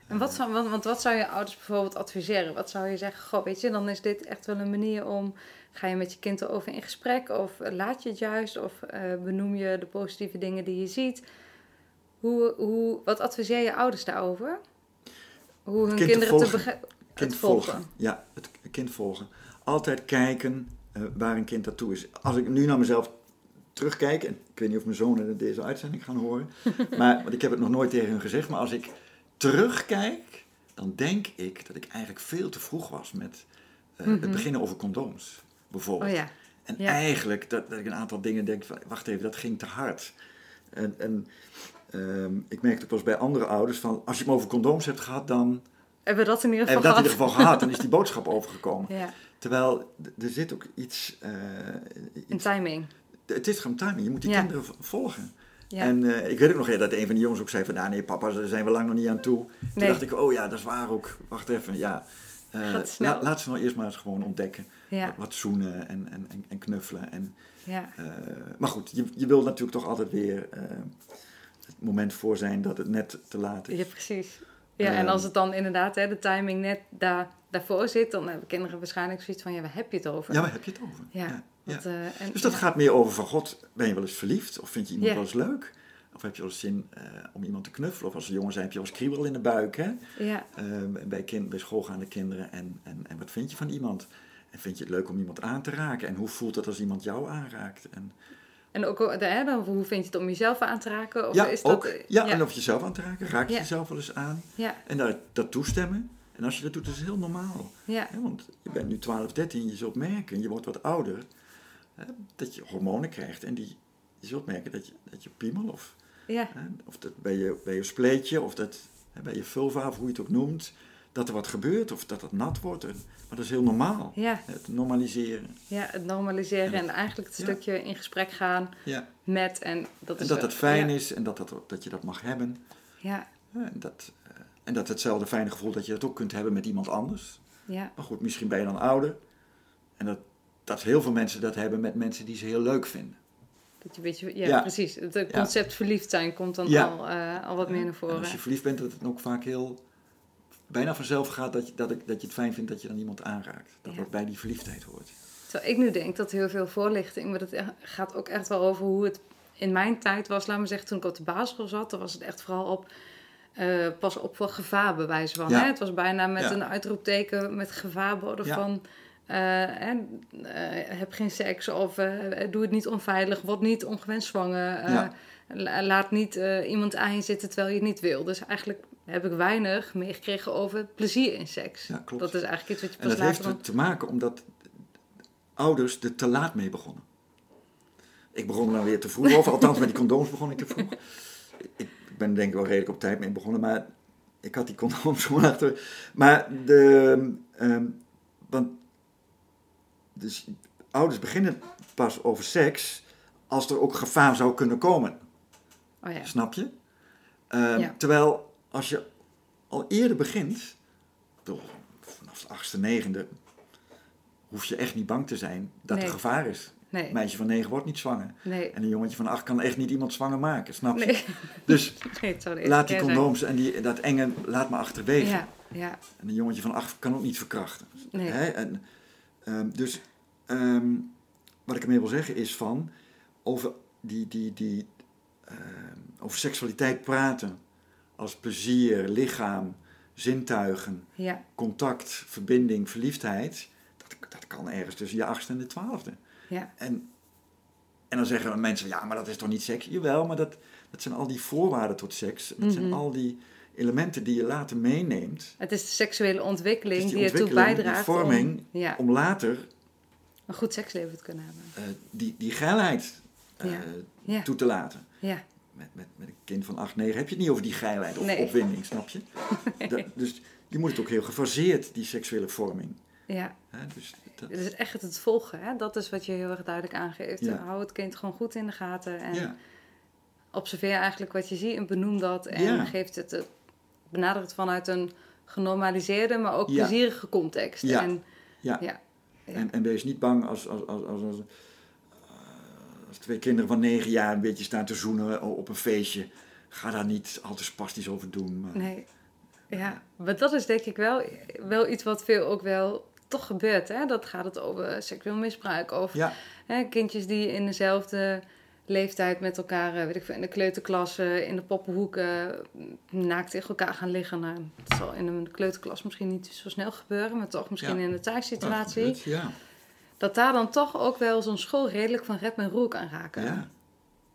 En wat zou, want, want wat zou je ouders bijvoorbeeld adviseren? Wat zou je zeggen? Goh, weet je, dan is dit echt wel een manier om... Ga je met je kind erover in gesprek? Of eh, laat je het juist? Of eh, benoem je de positieve dingen die je ziet? Hoe, hoe, wat adviseer je ouders daarover? Hoe hun kinderen te, volgen. Kind volgen. volgen. Ja, het kind volgen. Altijd kijken eh, waar een kind naartoe is. Als ik nu naar mezelf terugkijk, en ik weet niet of mijn zonen deze uitzending gaan horen, maar, want ik heb het nog nooit tegen hun gezegd, maar als ik terugkijk, dan denk ik dat ik eigenlijk veel te vroeg was met eh, Mhm. het beginnen over condooms, bijvoorbeeld. Oh ja, En Ja. eigenlijk, dat, dat ik een aantal dingen denk, van, wacht even, dat ging te hard. En, en ehm, ik merkte eens bij andere ouders van, als je het maar over condooms hebt gehad, dan Hebben we dat in ieder geval je dat in ieder gehad? geval gehad. Dan is die boodschap overgekomen. Ja, Terwijl, er zit ook iets, eh, iets- timing. het is gewoon timing. Je moet die Ja. kinderen volgen. Ja. En eh, ik weet ook nog ja, dat een van die jongens ook zei van, nou nee papa, daar zijn we lang nog niet aan toe. Toen Nee. dacht ik, oh ja, dat is waar ook. Wacht even, ja. Eh, la- laat ze nou eerst maar eens gewoon ontdekken. Ja, Wat, wat zoenen en, en, en, en knuffelen. En, ja, maar goed, je, je wil natuurlijk toch altijd weer het moment voor zijn dat het net te laat is. ja, precies. Ja, en Ehm. als het dan inderdaad hè, de timing net daar, daarvoor zit, dan hebben kinderen waarschijnlijk zoiets van, ja, waar heb je het over? Ja, waar heb je het over? Ja, ja. wat, eh, en, Dus dat ja. gaat meer over van, god, ben je wel eens verliefd? Of vind je iemand wel eens leuk? Of heb je wel eens zin eh, om iemand te knuffelen? Of als een jongen zijn, heb je wel eens kriebel in de buik, hè? Ja, Eh, bij, kind, bij schoolgaande kinderen. En, en, en wat vind je van iemand? En vind je het leuk om iemand aan te raken? En hoe voelt het als iemand jou aanraakt? En, en ook hè, dan, hoe vind je het om jezelf aan te raken? Of ja, is dat, ook. eh, Ja, ja, en of je zelf aan te raken. Raak je Ja. jezelf wel eens aan? ja, En dat, dat toestemmen. En als je dat doet, is het heel normaal. ja, Hè? Want je bent nu 12, 13, je zult merken, je wordt wat ouder, hè, dat je hormonen krijgt. En die, je zult merken dat je, dat je piemel of ja, Hè, Of dat bij je, bij je spleetje, of dat, hè, bij je vulva, of hoe je het ook noemt, dat er wat gebeurt, of dat het nat wordt. En- Maar dat is heel normaal. ja, Het normaliseren. ja, het normaliseren En en eigenlijk het ja. stukje in gesprek gaan Ja. met en dat En is dat het fijn is en dat, dat, dat je dat mag hebben. Ja, En dat, eh, en dat hetzelfde fijne gevoel dat je dat ook kunt hebben met iemand anders. ja, Maar goed, misschien ben je dan ouder. En dat, dat heel veel mensen dat hebben met mensen die ze heel leuk vinden. dat je weet je, ja, Ja. precies. Het concept verliefd zijn komt dan al, eh, al wat meer naar En voren. als je verliefd bent, dat het ook vaak heel bijna vanzelf gaat dat je, dat, ik, dat je het fijn vindt dat je dan iemand aanraakt. Dat Ja. dat bij die verliefdheid hoort. Terwijl ik nu denk dat heel veel voorlichting, maar dat echt- gaat ook echt wel over hoe het in mijn tijd was. Laat me zeggen, toen ik op de basisschool zat, dan was het echt vooral op. eh, pas op voor gevaar bij wijze van. Ja. Hè? Het was bijna met Ja. een uitroepteken met gevaarborden van. eh, eh, heb geen seks of doe het niet onveilig, word niet ongewenst zwanger. Ja. laat niet iemand aan je zitten terwijl je het niet wil. Dus eigenlijk heb ik weinig meegekregen over plezier in seks. Ja, klopt. Dat is eigenlijk iets wat je En pas dat heeft later dan... te maken omdat ouders er te laat mee begonnen. Ik begon dan weer te vroeg over, althans met die condooms begon ik te vroeg. Ik ben denk ik wel redelijk op tijd mee begonnen, maar ik had die condooms gewoon achter. Maar de, ehm, want dus ouders beginnen pas over seks als er ook gevaar zou kunnen komen. Oh ja. Snap je? Ehm, Ja. Terwijl als je al eerder begint, toch, vanaf de achtste, negende, hoef je echt niet bang te zijn dat Nee. er gevaar is. Nee, Een meisje van negen wordt niet zwanger. nee, En een jongetje van acht kan echt niet iemand zwanger maken, snap je? Dus laat die condooms en die, dat enge, laat maar achterwege. Ja, ja, En een jongetje van acht kan ook niet verkrachten. Hè? En, ehm, dus ehm, wat ik ermee wil zeggen is van over, die, die, die, ehm, over seksualiteit praten als plezier, lichaam, zintuigen, Ja, contact, verbinding, verliefdheid. Dat, dat kan ergens tussen je achtste en de twaalfde. ja, En, en dan zeggen mensen, ja, maar dat is toch niet seks? Jawel, maar dat, dat zijn al die voorwaarden tot seks. Dat zijn Mhm. al die elementen die je later meeneemt. het is de seksuele ontwikkeling die, die ertoe ontwikkeling, die bijdraagt vorming om ja, Om later een goed seksleven te kunnen hebben. eh, die, die geilheid eh. Ja, toe te laten. ja, Met, met, met een kind van 8, 9 heb je het niet over die geilheid of Nee. opwinding, snap je? Dat, dus je moet het ook heel gefaseerd, die seksuele vorming. ja. Dus dat, Het is echt het volgen, hè? dat is wat je heel erg duidelijk aangeeft. Ja. Hou het kind gewoon goed in de gaten en ja, observeer eigenlijk wat je ziet en benoem dat. En Ja. geeft het, het, benader het vanuit een genormaliseerde, maar ook plezierige context. Ja. En, ja. En, en wees niet bang als, als, als, als, als, als twee kinderen van 9 jaar een beetje staan te zoenen op een feestje. Ga daar niet al te spastisch over doen. Maar, Nee. Ja, maar dat is denk ik wel, wel iets wat veel ook wel toch gebeurt. Hè? Dat gaat het over seksueel misbruik. Of Ja, hè, kindjes die in dezelfde leeftijd met elkaar, eh, weet ik veel, in de kleuterklassen, in de poppenhoeken, mm, naakt tegen elkaar gaan liggen. Nou, dat zal in een kleuterklas misschien niet zo snel gebeuren, maar toch misschien Ja. in een dat thuissituatie. ja. Dat daar dan toch ook wel zo'n school redelijk van rep en roer kan raken. ja.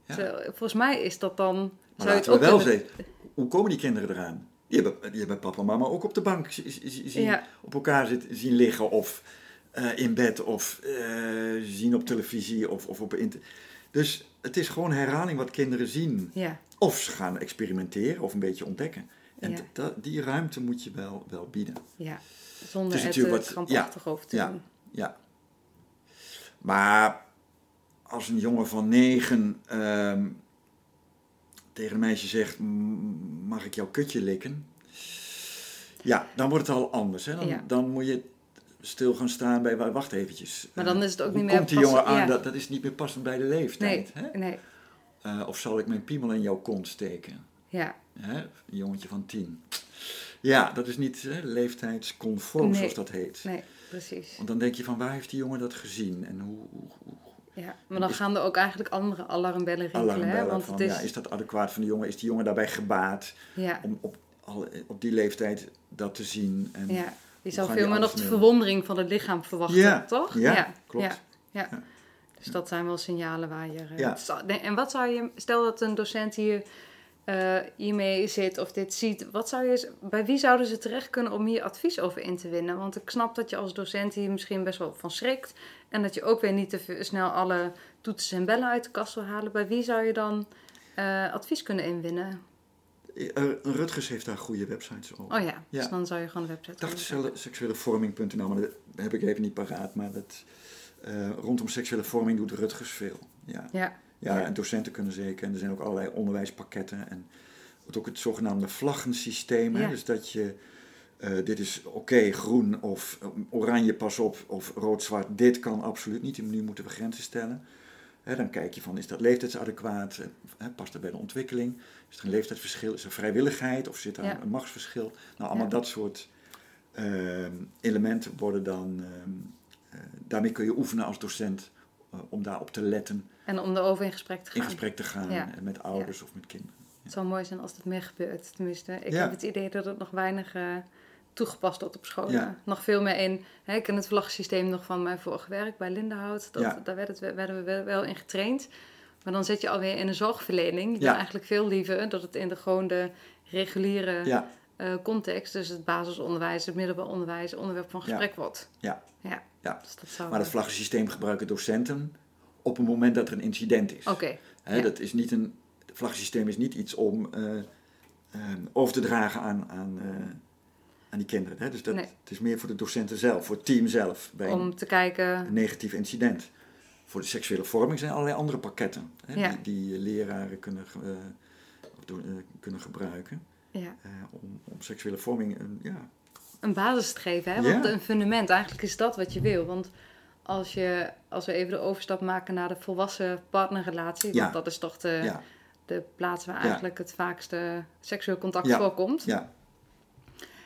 ja. Volgens mij is dat dan... Maar zou je het laten we wel zeggen, hoe komen die kinderen eraan? Die hebben, die hebben papa en mama ook op de bank zi- zi- zi- zien, Ja. op elkaar zit, zien liggen of eh, in bed of eh, zien op televisie of, of op internet. Dus het is gewoon herhaling wat kinderen zien. Ja, Of ze gaan experimenteren of een beetje ontdekken. En Ja. die ruimte moet je wel, wel bieden. ja. Zonder Dus het uh, wat- krampachtig over te ja. doen. Ja. Maar als een jongen van negen ehm, tegen een meisje zegt: "M- Mag ik jouw kutje likken? Ja, dan wordt het al anders. Hè? Dan, Ja. dan moet je stil gaan staan bij: "Wa- Wacht eventjes. Maar dan Eh, is het ook hoe niet meer komt die jongen aan? ja. Dat, dat is niet meer passend bij de leeftijd. Nee, Hè? nee. Eh, of zal ik mijn piemel in jouw kont steken? Ja, Hè? Een jongetje van tien. Ja, dat is niet hè, leeftijdsconform, Nee. zoals dat heet. nee, precies. Want dan denk je van waar heeft die jongen dat gezien en hoe, hoe, hoe Ja. Maar dan Is- gaan er ook eigenlijk andere alarmbellen rinkelen. hè? alarmbellen Want van het is, ja, is dat adequaat van de jongen? Is die jongen daarbij gebaat ja, om op, al, op die leeftijd dat te zien? En, ja. Je zou veel die meer nog de verwondering van het lichaam verwachten, Ja, toch? ja, klopt. Ja, ja. Ja. Dus dat zijn wel signalen waar je... eh, Ja. En wat zou je... Stel dat een docent hier eh, hiermee zit of dit ziet. Wat zou je, bij wie zouden ze terecht kunnen om hier advies over in te winnen? Want ik snap dat je als docent hier misschien best wel van schrikt. En dat je ook weer niet te snel alle toetsen en bellen uit de kast wil halen. Bij wie zou je dan eh, advies kunnen inwinnen? Eh, Rutgers heeft daar goede websites over. Oh ja, dus Ja. dan zou je gewoon een website zetten. seksuelevorming.nl, maar dat heb ik even niet paraat. Maar dat, rondom seksuele vorming doet Rutgers veel. Ja. Ja, Ja, Ja. en docenten kunnen zeker. En er zijn ook allerlei onderwijspakketten. En ook het zogenaamde vlaggensysteem. Hè? Dus dat je, eh, dit is oké, groen of eh, oranje, pas op. Of rood-zwart, dit kan absoluut niet. En nu moeten we grenzen stellen. Hè, dan kijk je van, is dat leeftijdsadequaat? Hè, past dat bij de ontwikkeling? Is er een leeftijdsverschil? Is er vrijwilligheid? Of zit er Ja. een machtsverschil? Nou, allemaal dat soort ehm, elementen worden dan... ehm, eh, daarmee kun je oefenen als docent om daarop te letten en om erover in gesprek te gaan. in gesprek te gaan Ja. eh, met ouders of met kinderen. Het zou mooi zijn als dat meer gebeurt. Tenminste, ik heb het idee dat het nog weinig eh, toegepast wordt op scholen. Nog veel meer in. Hè, ik ken het vlaggensysteem nog van mijn vorige werk bij Lindenhout. Dat. Daar werd het, werden we wel- in getraind. Maar dan zit je alweer in een zorgverlening. Wil eigenlijk veel liever dat het in de gewoon de reguliere eh, context, dus het basisonderwijs, het middelbaar onderwijs, onderwerp van gesprek wordt. Ja. ja. Ja. Dus dat zou. maar dat vlaggensysteem gebruiken docenten op het moment dat er een incident is. Oké. Hè, ja. dat is niet een, het vlaggensysteem is niet iets om eh, eh, over te dragen aan, aan, eh, aan die kinderen. Hè. Dus dat, Nee. het is meer voor de docenten zelf, voor het team zelf, bij Om een, te kijken. een negatief incident. Voor de seksuele vorming zijn allerlei andere pakketten hè, Ja. die, die leraren kunnen, eh, eh, kunnen gebruiken Ja. eh, om, om seksuele vorming ja, een basis te geven. Hè? Want een fundament, eigenlijk is dat wat je wil. Want als, je, als we even de overstap maken naar de volwassen partnerrelatie, Ja. want dat is toch de, ja, de plaats waar Ja. eigenlijk het vaakste seksueel contact voorkomt, ja,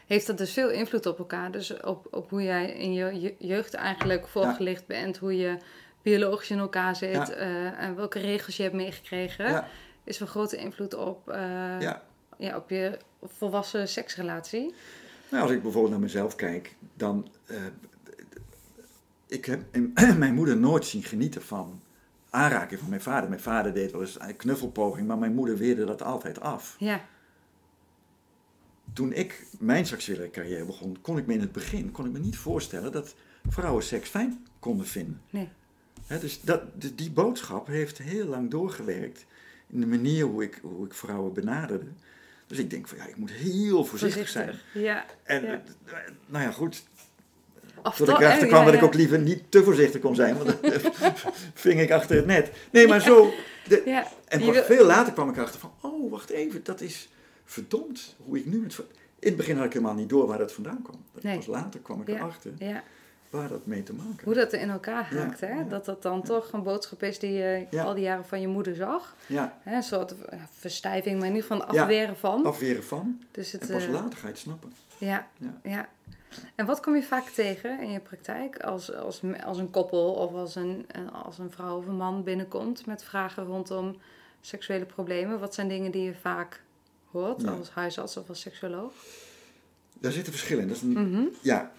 heeft dat dus veel invloed op elkaar. Dus op, op hoe jij in je je- jeugd eigenlijk voorgelicht bent, hoe je biologisch in elkaar zit eh, en welke regels je hebt meegekregen, is van grote invloed op, eh, ja, op je volwassen seksrelatie. Nou, als ik bijvoorbeeld naar mezelf kijk, dan. eh, ik heb mijn moeder nooit zien genieten van aanraking van mijn vader. Mijn vader deed wel eens een knuffelpoging, maar mijn moeder weerde dat altijd af. Ja, Toen ik mijn seksuele carrière begon, kon ik me in het begin kon ik me niet voorstellen dat vrouwen seks fijn konden vinden. nee. Dus dat, die boodschap heeft heel lang doorgewerkt in de manier hoe ik, hoe ik vrouwen benaderde. Dus ik denk van ja, ik moet heel voorzichtig, zijn. Ja. En Ja. eh, nou ja, goed, Of Tot ik erachter eh, kwam ja, dat ik ook liever niet te voorzichtig kon zijn, want dan ving ik achter het net. Nee, maar zo. De, Ja, en pas veel later kwam ik erachter van, oh, wacht even, dat is verdomd hoe ik nu met... In het begin had ik helemaal niet door waar dat vandaan kwam. Nee. Pas later kwam ik erachter Ja, waar dat mee te maken hoe dat in elkaar Ja, haakt, hè? ja. Dat dat dan toch een boodschap is die je al die jaren van je moeder zag. Ja, Hè? Een soort verstijving, maar in ieder geval afweren van. afweren van. Dus het, En pas eh, later ga je het snappen. ja, Ja. En wat kom je vaak tegen in je praktijk als, als, als een koppel of als een, eh, als een vrouw of een man binnenkomt met vragen rondom seksuele problemen? Wat zijn dingen die je vaak hoort als huisarts of als seksuoloog? Daar zitten verschillen in. Dat is een, Mhm. Ja,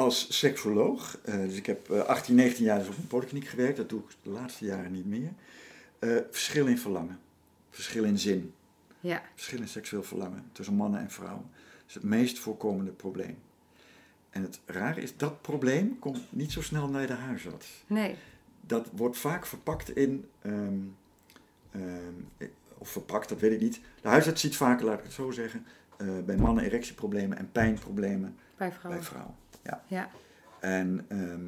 als seksoloog, eh, dus ik heb eh, 18, 19 jaar dus op een polykliniek gewerkt, dat doe ik de laatste jaren niet meer. Eh, verschil in verlangen, verschil in zin, Ja, verschil in seksueel verlangen tussen mannen en vrouwen. Dat is het meest voorkomende probleem. En het rare is, dat probleem komt niet zo snel naar de huisarts. Nee. Dat wordt vaak verpakt in, ehm, ehm, of verpakt, dat weet ik niet. De huisarts ziet vaker, laat ik het zo zeggen, eh, bij mannen erectieproblemen en pijnproblemen Bij vrouwen. bij vrouwen. Ja. Ja. En ehm,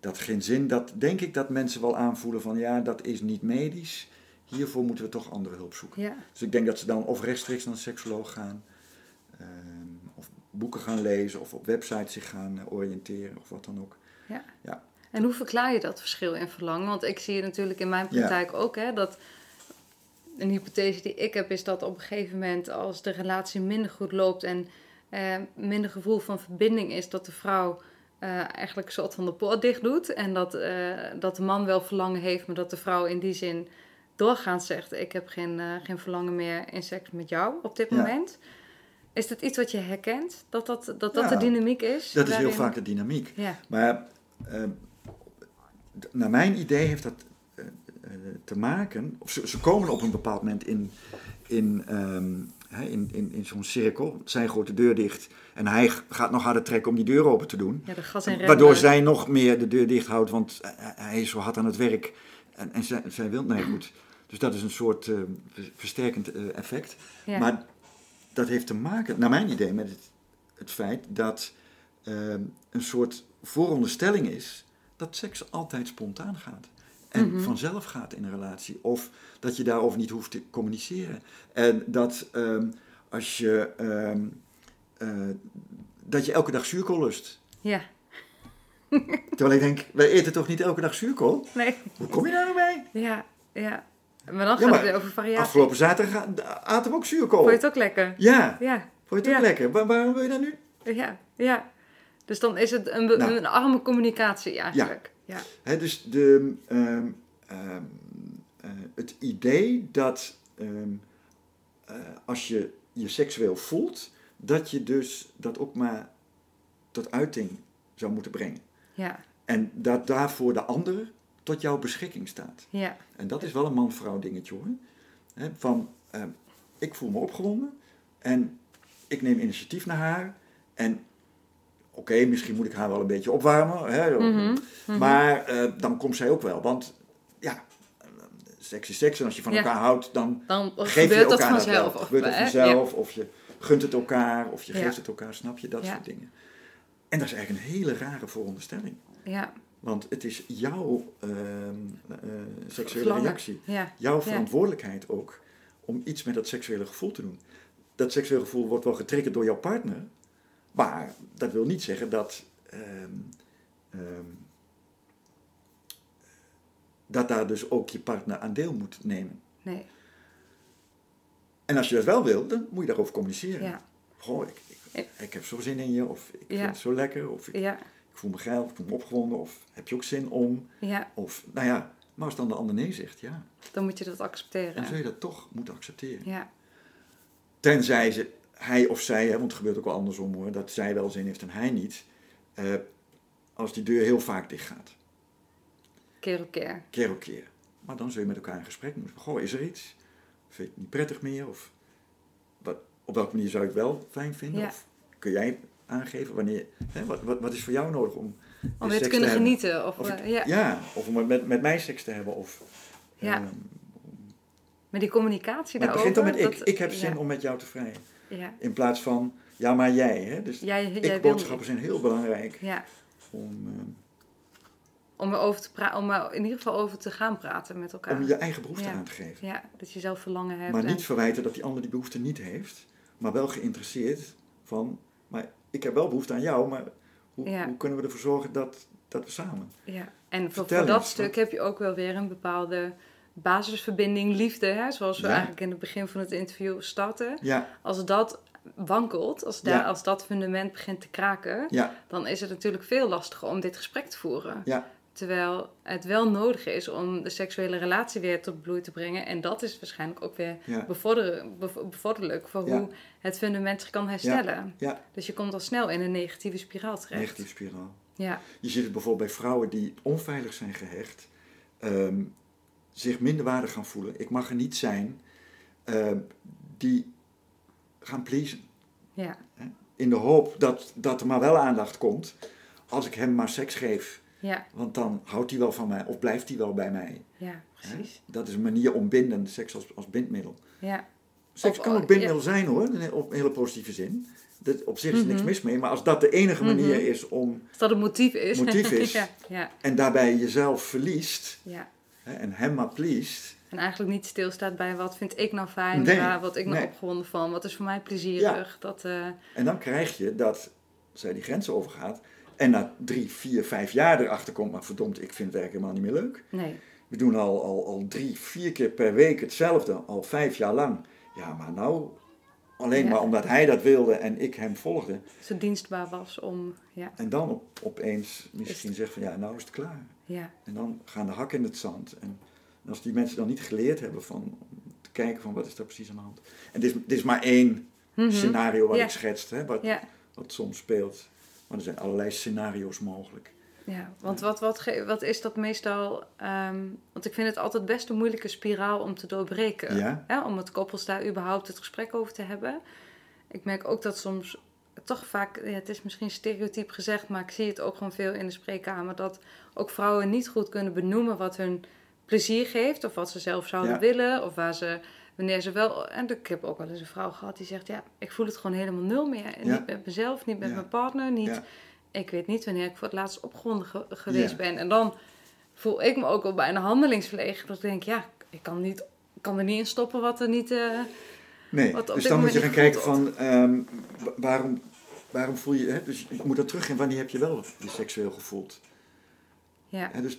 dat geen zin, dat denk ik dat mensen wel aanvoelen van ja, dat is niet medisch. Hiervoor moeten we toch andere hulp zoeken. Ja. Dus ik denk dat ze dan of rechtstreeks naar een seksoloog gaan, ehm, of boeken gaan lezen, of op websites zich gaan eh, oriënteren, of wat dan ook. En hoe verklaar je dat verschil in verlangen? Want ik zie het natuurlijk in mijn praktijk ook, hè, dat een hypothese die ik heb is dat op een gegeven moment als de relatie minder goed loopt en eh, minder gevoel van verbinding is, dat de vrouw eh, eigenlijk een soort van de poort dicht doet. En dat, eh, dat de man wel verlangen heeft, maar dat de vrouw in die zin doorgaans zegt: Ik heb geen, geen verlangen meer in seks met jou op dit Ja. moment. Is dat iets wat je herkent? Dat dat, dat, dat Ja, de dynamiek is? Dat is heel vaak de dynamiek. Ja, Maar naar mijn idee heeft dat te maken, of ze, ze komen op een bepaald moment in, in, ehm, in, in, in zo'n cirkel. Zij gooit de deur dicht en hij gaat nog harder trekken om die deur open te doen. ja de gas en Waardoor zij nog meer de deur dicht houdt, want eh, hij is zo hard aan het werk en, en zij, zij wil, nee goed. Dus dat is een soort eh, ver- versterkend eh, effect. Ja. Maar dat heeft te maken, naar mijn idee, met het, het feit dat een soort vooronderstelling is dat seks altijd spontaan gaat. En Mhm. vanzelf gaat in een relatie. Of dat je daarover niet hoeft te communiceren. En dat ehm, als je. ehm, eh, dat je elke dag zuurkool lust. Ja, Terwijl ik denk, wij eten toch niet elke dag zuurkool? nee. Hoe kom je daar nou bij? Ja, ja. Maar dan gaat Ja, het over variatie. Afgelopen zaterdag aten we ook zuurkool. Vond je het ook lekker? Ja, Ja, vond je het ook lekker? Waar- waarom wil je dat nu? ja, ja. Dus dan is het een, Nou. een arme communicatie eigenlijk. Ja. Hè, dus de, ehm, ehm, eh, het idee dat ehm, eh, als je je seksueel voelt, dat je dus dat ook maar tot uiting zou moeten brengen. Ja, En dat daarvoor de ander tot jouw beschikking staat. ja, En dat is wel een man-vrouw dingetje hoor. Van, ik voel me opgewonden en ik neem initiatief naar haar. En oké, misschien moet ik haar wel een beetje opwarmen. Hè, Mhm, mhm. Maar eh, dan komt zij ook wel. Want ja, seks is seks. En als je van Ja. elkaar houdt, dan dan geef je dat elkaar dat vanzelf. Of, gebeurt dat vanzelf. Of je gunt het elkaar. Of je geeft het elkaar. Snap je? Dat soort dingen. En dat is eigenlijk een hele rare vooronderstelling. Ja, Want het is jouw ehm, eh, seksuele reactie. ja, Jouw verantwoordelijkheid ook om iets met dat seksuele gevoel te doen. Dat seksuele gevoel wordt wel getriggerd door jouw partner, maar dat wil niet zeggen dat, ehm, ehm, dat daar dus ook je partner aan deel moet nemen. nee, En als je dat wel wil, dan moet je daarover communiceren. ja, Goh, ik, ik, ik heb zo zin in je, of ik Ja. vind het zo lekker, of ik, ja, ik voel me geil, of ik voel me opgewonden, of heb je ook zin om, ja. of nou ja, maar als dan de ander nee zegt, ja, Dan moet je dat accepteren. dan zul je dat toch moeten accepteren. Ja, Tenzij ze, hij of zij, hè, want het gebeurt ook wel andersom hoor, dat zij wel zin heeft en hij niet. eh, als die deur heel vaak dicht gaat, keer op keer. keer op keer. Maar dan zul je met elkaar in gesprek moeten. Goh, is er iets? Vind je het niet prettig meer? Of wat, op welke manier zou je het wel fijn vinden? Ja. Of kun jij aangeven wanneer, hè, wat, wat, wat is voor jou nodig om Om weer te kunnen genieten. Of, Of eh, ik- ja. ja, of om met, met mij seks te hebben. Of, Ja. Maar die communicatie maar het daarover. begint dan met ik. dat- Ik heb zin ja, om met jou te vrijen. Ja, In plaats van, ja maar jij. Hè? Dus jij, ik boodschappen zijn heel belangrijk Ja, om, ehm, om er over te om er in ieder geval over te gaan praten met elkaar. om je eigen behoefte aan te geven. Ja, dat je zelf verlangen hebt. Maar en- niet verwijten dat die ander die behoefte niet heeft, maar wel geïnteresseerd van, maar ik heb wel behoefte aan jou, maar hoe, hoe kunnen we ervoor zorgen dat, dat we samen... Ja, en voor, dat stuk heb je ook wel weer een bepaalde basisverbinding, liefde, hè, zoals we Ja. eigenlijk in het begin van het interview starten. Ja, Als dat wankelt, als, daar, Ja. als dat fundament begint te kraken, dan is het natuurlijk veel lastiger om dit gesprek te voeren. Terwijl het wel nodig is om de seksuele relatie weer tot bloei te brengen. En dat is waarschijnlijk ook weer bevorderlijk voor hoe het fundament zich kan herstellen. Dus je komt al snel in een negatieve spiraal terecht. negatief spiraal. Ja, Je ziet het bijvoorbeeld bij vrouwen die onveilig zijn gehecht, ehm, zich minder waardig gaan voelen. Ik mag er niet zijn, ehm, die gaan pleasen. ja, in de hoop dat, dat er maar wel aandacht komt als ik hem maar seks geef. Ja, Want dan houdt hij wel van mij of blijft hij wel bij mij. ja, precies. Dat is een manier om binden, seks als, als bindmiddel. Ja, Seks Of- kan ook bindmiddel zijn hoor, op een hele positieve zin. Dat, op zich is er niks Mhm. mis mee, maar als dat de enige manier Mhm. is om, als dat een motief is. Motief is. ja, ja, en daarbij jezelf verliest ja. En hem maar pleest, En eigenlijk niet stilstaat bij wat vind ik nou fijn, Nee, waar wat ik nou nee. opgewonden van, wat is voor mij plezierig. Dat, eh, En dan krijg je dat zij die grenzen overgaat. En na drie, vier, vijf jaar erachter komt, maar verdomd, ik vind werk helemaal niet meer leuk. nee, We doen al, al, al drie, vier keer per week hetzelfde, al vijf jaar lang. Ja, maar nou, alleen Ja. maar omdat hij dat wilde en ik hem volgde. zo dienstbaar was om, ja, En dan op, opeens misschien zegt van ja, nou is het klaar. ja, En dan gaan de hakken in het zand. En als die mensen dan niet geleerd hebben van te kijken van wat is daar precies aan de hand. En dit is, dit is maar één Mhm. scenario wat Ja. ik schetst, hè, wat, wat soms speelt. Maar er zijn allerlei scenario's mogelijk. Ja, want wat, wat, wat is dat meestal? ehm, want ik vind het altijd best een moeilijke spiraal om te doorbreken. Ja. Hè, om met koppels daar überhaupt het gesprek over te hebben. Ik merk ook dat soms toch vaak, ja, het is misschien stereotyp gezegd, maar ik zie het ook gewoon veel in de spreekkamer, dat ook vrouwen niet goed kunnen benoemen wat hun plezier geeft, of wat ze zelf zouden Ja. willen, of waar ze, wanneer ze wel. En ik heb ook wel eens een vrouw gehad die zegt, ja, ik voel het gewoon helemaal nul meer. Ja. Niet met mezelf, niet met mijn partner, niet. Ik weet niet wanneer ik voor het laatst opgewonden ge- geweest Ja. ben. En dan voel ik me ook wel bijna handelingsverlegen. Dat ik denk, ja, ik kan, niet, ik kan er niet in stoppen wat er niet... eh, Nee, Wat dus dan moet je gaan kijken van ehm, wa- waarom, waarom voel je, hè, dus je moet dan terug in wanneer heb je wel je seksueel gevoeld. ja, Hè, dus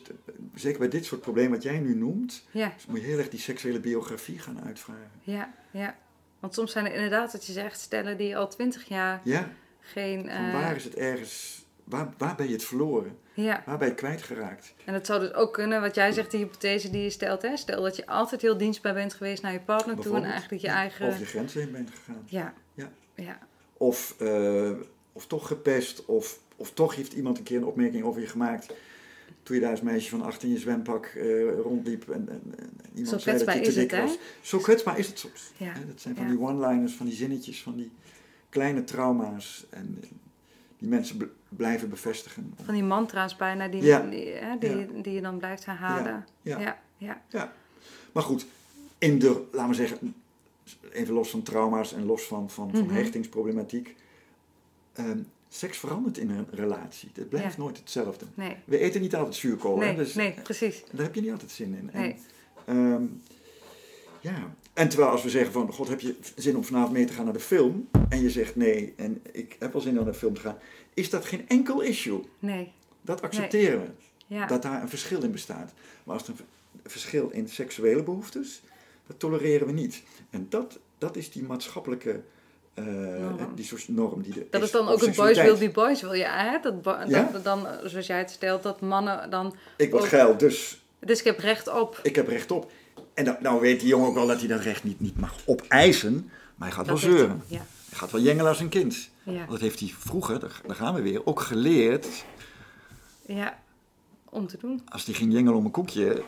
zeker bij dit soort problemen wat jij nu noemt, ja, dus moet je heel erg die seksuele biografie gaan uitvragen. ja, ja. Want soms zijn er inderdaad, wat je zegt, stellen die al twintig jaar Ja, geen... van eh, waar is het ergens, waar, waar ben je het verloren? ja, Waar ben je kwijtgeraakt? en het zou dus ook kunnen, wat jij zegt, die hypothese die je stelt. Hè? Stel dat je altijd heel dienstbaar bent geweest naar je partner toe en eigenlijk je eigen... Over je grenzen heen bent gegaan. Ja, Ja. ja, Of, eh, of toch gepest, of, of toch heeft iemand een keer een opmerking over je gemaakt. Toen je daar als meisje van acht in je zwempak eh, rondliep en, en, en iemand Zo zei dat je te dik het, was. Zo kwetsbaar is het soms. Ja, Hè, Dat zijn van ja. die one-liners, van die zinnetjes, van die kleine trauma's. En eh, die mensen bl- blijven bevestigen. van die mantra's bijna die, Ja. die, hè, die, die je dan blijft herhalen. Ja. ja, ja. Ja. Maar goed, in de, laten we zeggen, even los van trauma's en los van, van, van Mhm. hechtingsproblematiek. ehm, seks verandert in een relatie. Het blijft nooit hetzelfde. Nee, We eten niet altijd zuurkool. hè, nee, dus nee, precies. Daar heb je niet altijd zin in. En, Nee. ehm, ja. En terwijl als we zeggen van, god, heb je zin om vanavond mee te gaan naar de film? En je zegt nee, en ik heb wel zin om naar de film te gaan. Is dat geen enkel issue? Nee, Dat accepteren we. ja. Dat daar een verschil in bestaat. Maar als er een verschil in seksuele behoeftes, dat tolereren we niet. En dat, dat is die maatschappelijke eh, Norm. die soort norm die er Dat is dan ook een boys will be boys, wil je hè? Dat, bo- Ja? dat dan, zoals jij het stelt, dat mannen dan... Ik word ook- geil, dus Dus ik heb recht op. ik heb recht op. En nou weet die jongen ook wel dat hij dat recht niet, niet mag opeisen, maar hij gaat Dat wel zeuren. hij- Ja, Hij gaat wel jengelen als een kind. ja, Want dat heeft hij vroeger, daar, gaan we weer, ook geleerd. ja. Om te doen. Als hij ging jengelen om een koekje.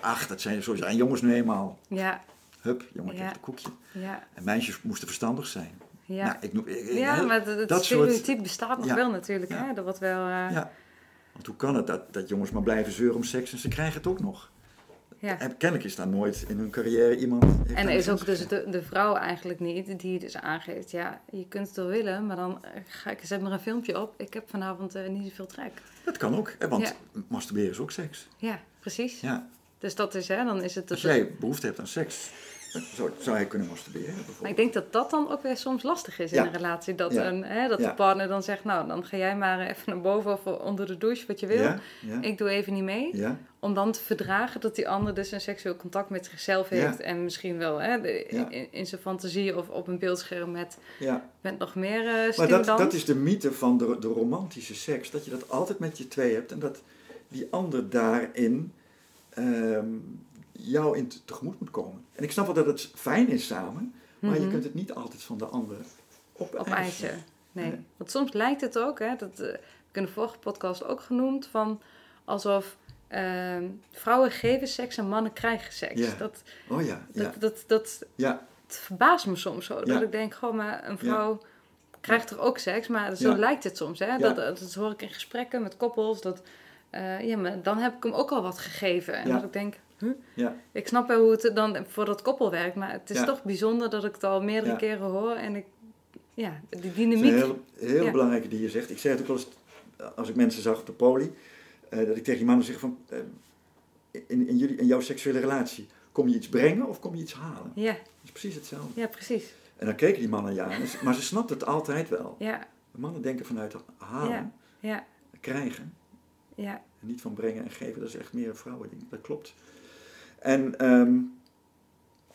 Ach, dat zijn, zo zijn jongens nu eenmaal. Ja, Hup, jongen Ja. een koekje. ja, En meisjes moesten verstandig zijn. ja. Nou, ik, noem- ik- ik- ja, heel- maar dat soort- stereotype bestaat nog Ja. wel natuurlijk. Hè? Dat wordt wel... eh, Ja. Want hoe kan het dat, dat jongens maar blijven zeuren om seks en ze krijgen het ook nog? Ja. En kennelijk is daar nooit in hun carrière iemand... En er is ook dus de, de vrouw eigenlijk niet die dus aangeeft, ja, je kunt het wel willen, maar dan eh, ga ik, zet maar een filmpje op. Ik heb vanavond eh, niet zoveel trek. Dat kan ook, hè, want Ja. masturberen is ook seks. Ja, precies. Ja. Dus dat is, hè, dan is het... Als dat- jij behoefte hebt aan seks, zou, zou hij kunnen masturberen Maar ik denk dat dat dan ook weer soms lastig is Ja. in een relatie. Dat, Ja. een, hè, dat Ja. de partner dan zegt, nou, dan ga jij maar even naar boven of onder de douche, wat je wil. Ik doe even niet mee. Om dan te verdragen dat die ander dus een seksueel contact met zichzelf heeft. En misschien wel hè, de- in, in zijn fantasie of op een beeldscherm met, ja. met nog meer eh Maar dat, dat is de mythe van de, de romantische seks. Dat je dat altijd met je twee hebt en dat die ander daarin ehm, jou in te- tegemoet moet komen. En ik snap wel dat het fijn is samen, maar je Mhm. kunt het niet altijd van de ander opeisen. op eisen. Nee. Nee. Want soms lijkt het ook, hè, dat eh, heb ik in de vorige podcast ook genoemd, van alsof ehm, vrouwen geven seks en mannen krijgen seks. Ja. Dat, Oh ja, ja, dat, dat, dat, ja, het verbaast me soms zo. Dat ik denk, gewoon maar een vrouw krijgt er ook seks, maar zo lijkt het soms. Hè? Dat, dat, hoor ik in gesprekken met koppels. Dat, eh, ja, maar dan heb ik hem ook al wat gegeven. En dat ik denk, huh? Ja. ik snap wel hoe het dan voor dat koppel werkt. Maar het is Ja. toch bijzonder dat ik het al meerdere Ja. keren hoor. En ik, ja, die is dynamiek. een heel, heel Ja. belangrijke die je zegt. Ik zeg het ook wel eens, als ik mensen zag op de poli, eh, dat ik tegen die mannen zeg van, eh, in, in, jullie, in jouw seksuele relatie, kom je iets brengen of kom je iets halen? Ja, Dat is precies hetzelfde. ja, precies. En dan keken die mannen ja, ze- maar ze snapt het altijd wel. Ja, De mannen denken vanuit halen, Ja. ja, krijgen, ja. en niet van brengen en geven. Dat is echt meer een vrouwending, dat klopt. En ehm,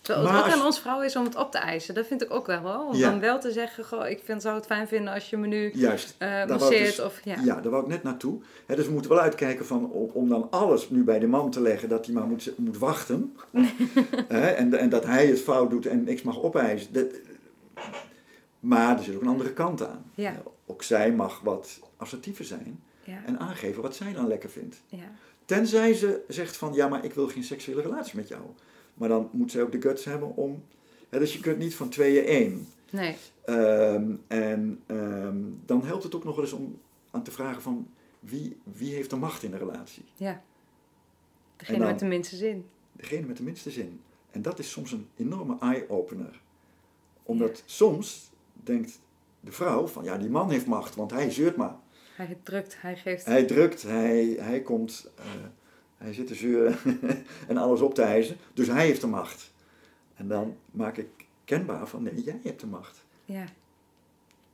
Terwijl het Maar ook als- aan ons vrouw is om het op te eisen. Dat vind ik ook wel hoor. Om Ja. dan wel te zeggen, goh, ik vind, zou het fijn vinden als je me nu juist, eh masseert. dus- of, ja. Ja, daar wou ik net naartoe. Hè, dus we moeten wel uitkijken van, om, om dan alles nu bij de man te leggen dat hij maar moet, moet wachten. En, en dat hij het fout doet en niks mag opeisen. Dat, maar er zit ook een andere kant aan. Ja. Ook zij mag wat assertiever zijn en aangeven wat zij dan lekker vindt. Tenzij ze zegt van, ja, maar ik wil geen seksuele relatie met jou. Maar dan moet zij ook de guts hebben om... Hè, dus je kunt niet van tweeën één. nee, Ehm, en ehm, dan helpt het ook nog wel eens om aan te vragen van wie, wie heeft de macht in de relatie? ja. Degene dan- met de minste zin. Degene met de minste zin. En dat is soms een enorme eye-opener. Omdat soms denkt de vrouw van ja, die man heeft macht, want hij zeurt maar. Hij drukt, hij geeft. Hij drukt, hij, hij komt, eh, hij zit te zeuren en alles op te eisen. Dus hij heeft de macht. En dan maak ik kenbaar van nee, jij hebt de macht. Ja,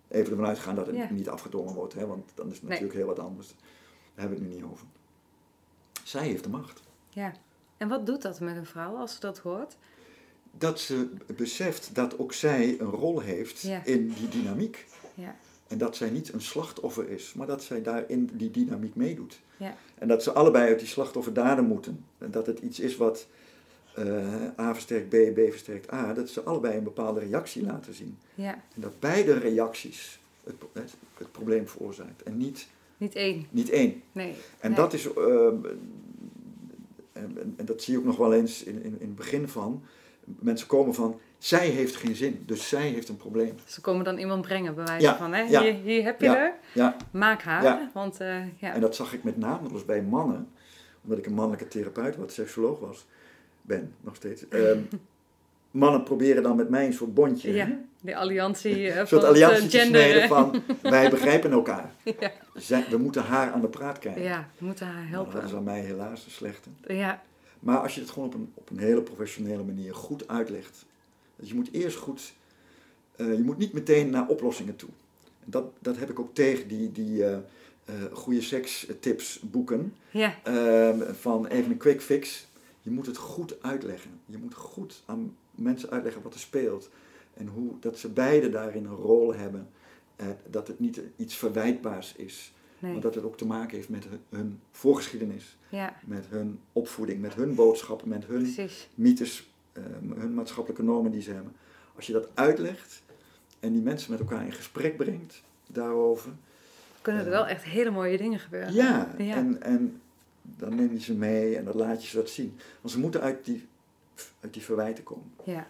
Even ervan uitgaan dat het Ja. niet afgedwongen wordt, hè, want dan is het Nee. natuurlijk heel wat anders. Daar hebben we het nu niet over. Zij heeft de macht. ja. En wat doet dat met een vrouw als ze dat hoort? Dat ze beseft dat ook zij een rol heeft Ja. in die dynamiek. Ja, En dat zij niet een slachtoffer is, maar dat zij daarin die dynamiek meedoet. ja, En dat ze allebei uit die slachtofferdaden moeten. En dat het iets is wat eh, A versterkt B, B versterkt A. Dat ze allebei een bepaalde reactie laten zien. ja. En dat beide reacties het, het, het probleem veroorzaakt. En niet, Niet één. niet één. Nee. En Nee. dat is, ehm, en, en- en dat zie je ook nog wel eens in, in, in het begin van, mensen komen van, zij heeft geen zin, dus zij heeft een probleem. Ze komen dan iemand brengen, bij wijze Ja, van, hè? ja. Hier, hier heb je Ja. er. Maak haar. Want, eh, ja. en dat zag ik met name eens bij mannen, omdat ik een mannelijke therapeut, wat seksoloog was, ben nog steeds. Ehm, mannen proberen dan met mij een soort bondje, ja, die alliantie soort van eh, alliantie te gender. van, wij begrijpen elkaar. Ja. Zij- we moeten haar aan de praat krijgen. Ja, we moeten haar Nou, dat is helpen. aan mij helaas de slechte. Ja, Maar als je het gewoon op een, op een hele professionele manier goed uitlegt. Dus je moet eerst goed, eh, je moet niet meteen naar oplossingen toe. Dat, dat heb ik ook tegen die, die eh, eh, goede sekstips boeken. ja, Ehm, van even een quick fix. Je moet het goed uitleggen. Je moet goed aan mensen uitleggen wat er speelt. En hoe dat ze beide daarin een rol hebben. Dat het niet iets verwijtbaars is. nee. Maar dat het ook te maken heeft met hun, voorgeschiedenis Ja, met hun opvoeding, met hun boodschappen, met hun precies. mythes, hun maatschappelijke normen die ze hebben. Als je dat uitlegt en die mensen met elkaar in gesprek brengt daarover, Kunnen er wel echt hele mooie dingen gebeuren. ja, Ja. En, en dan neem je ze mee en dan laat je ze dat zien. Want ze moeten uit die, uit die verwijten komen. Ja,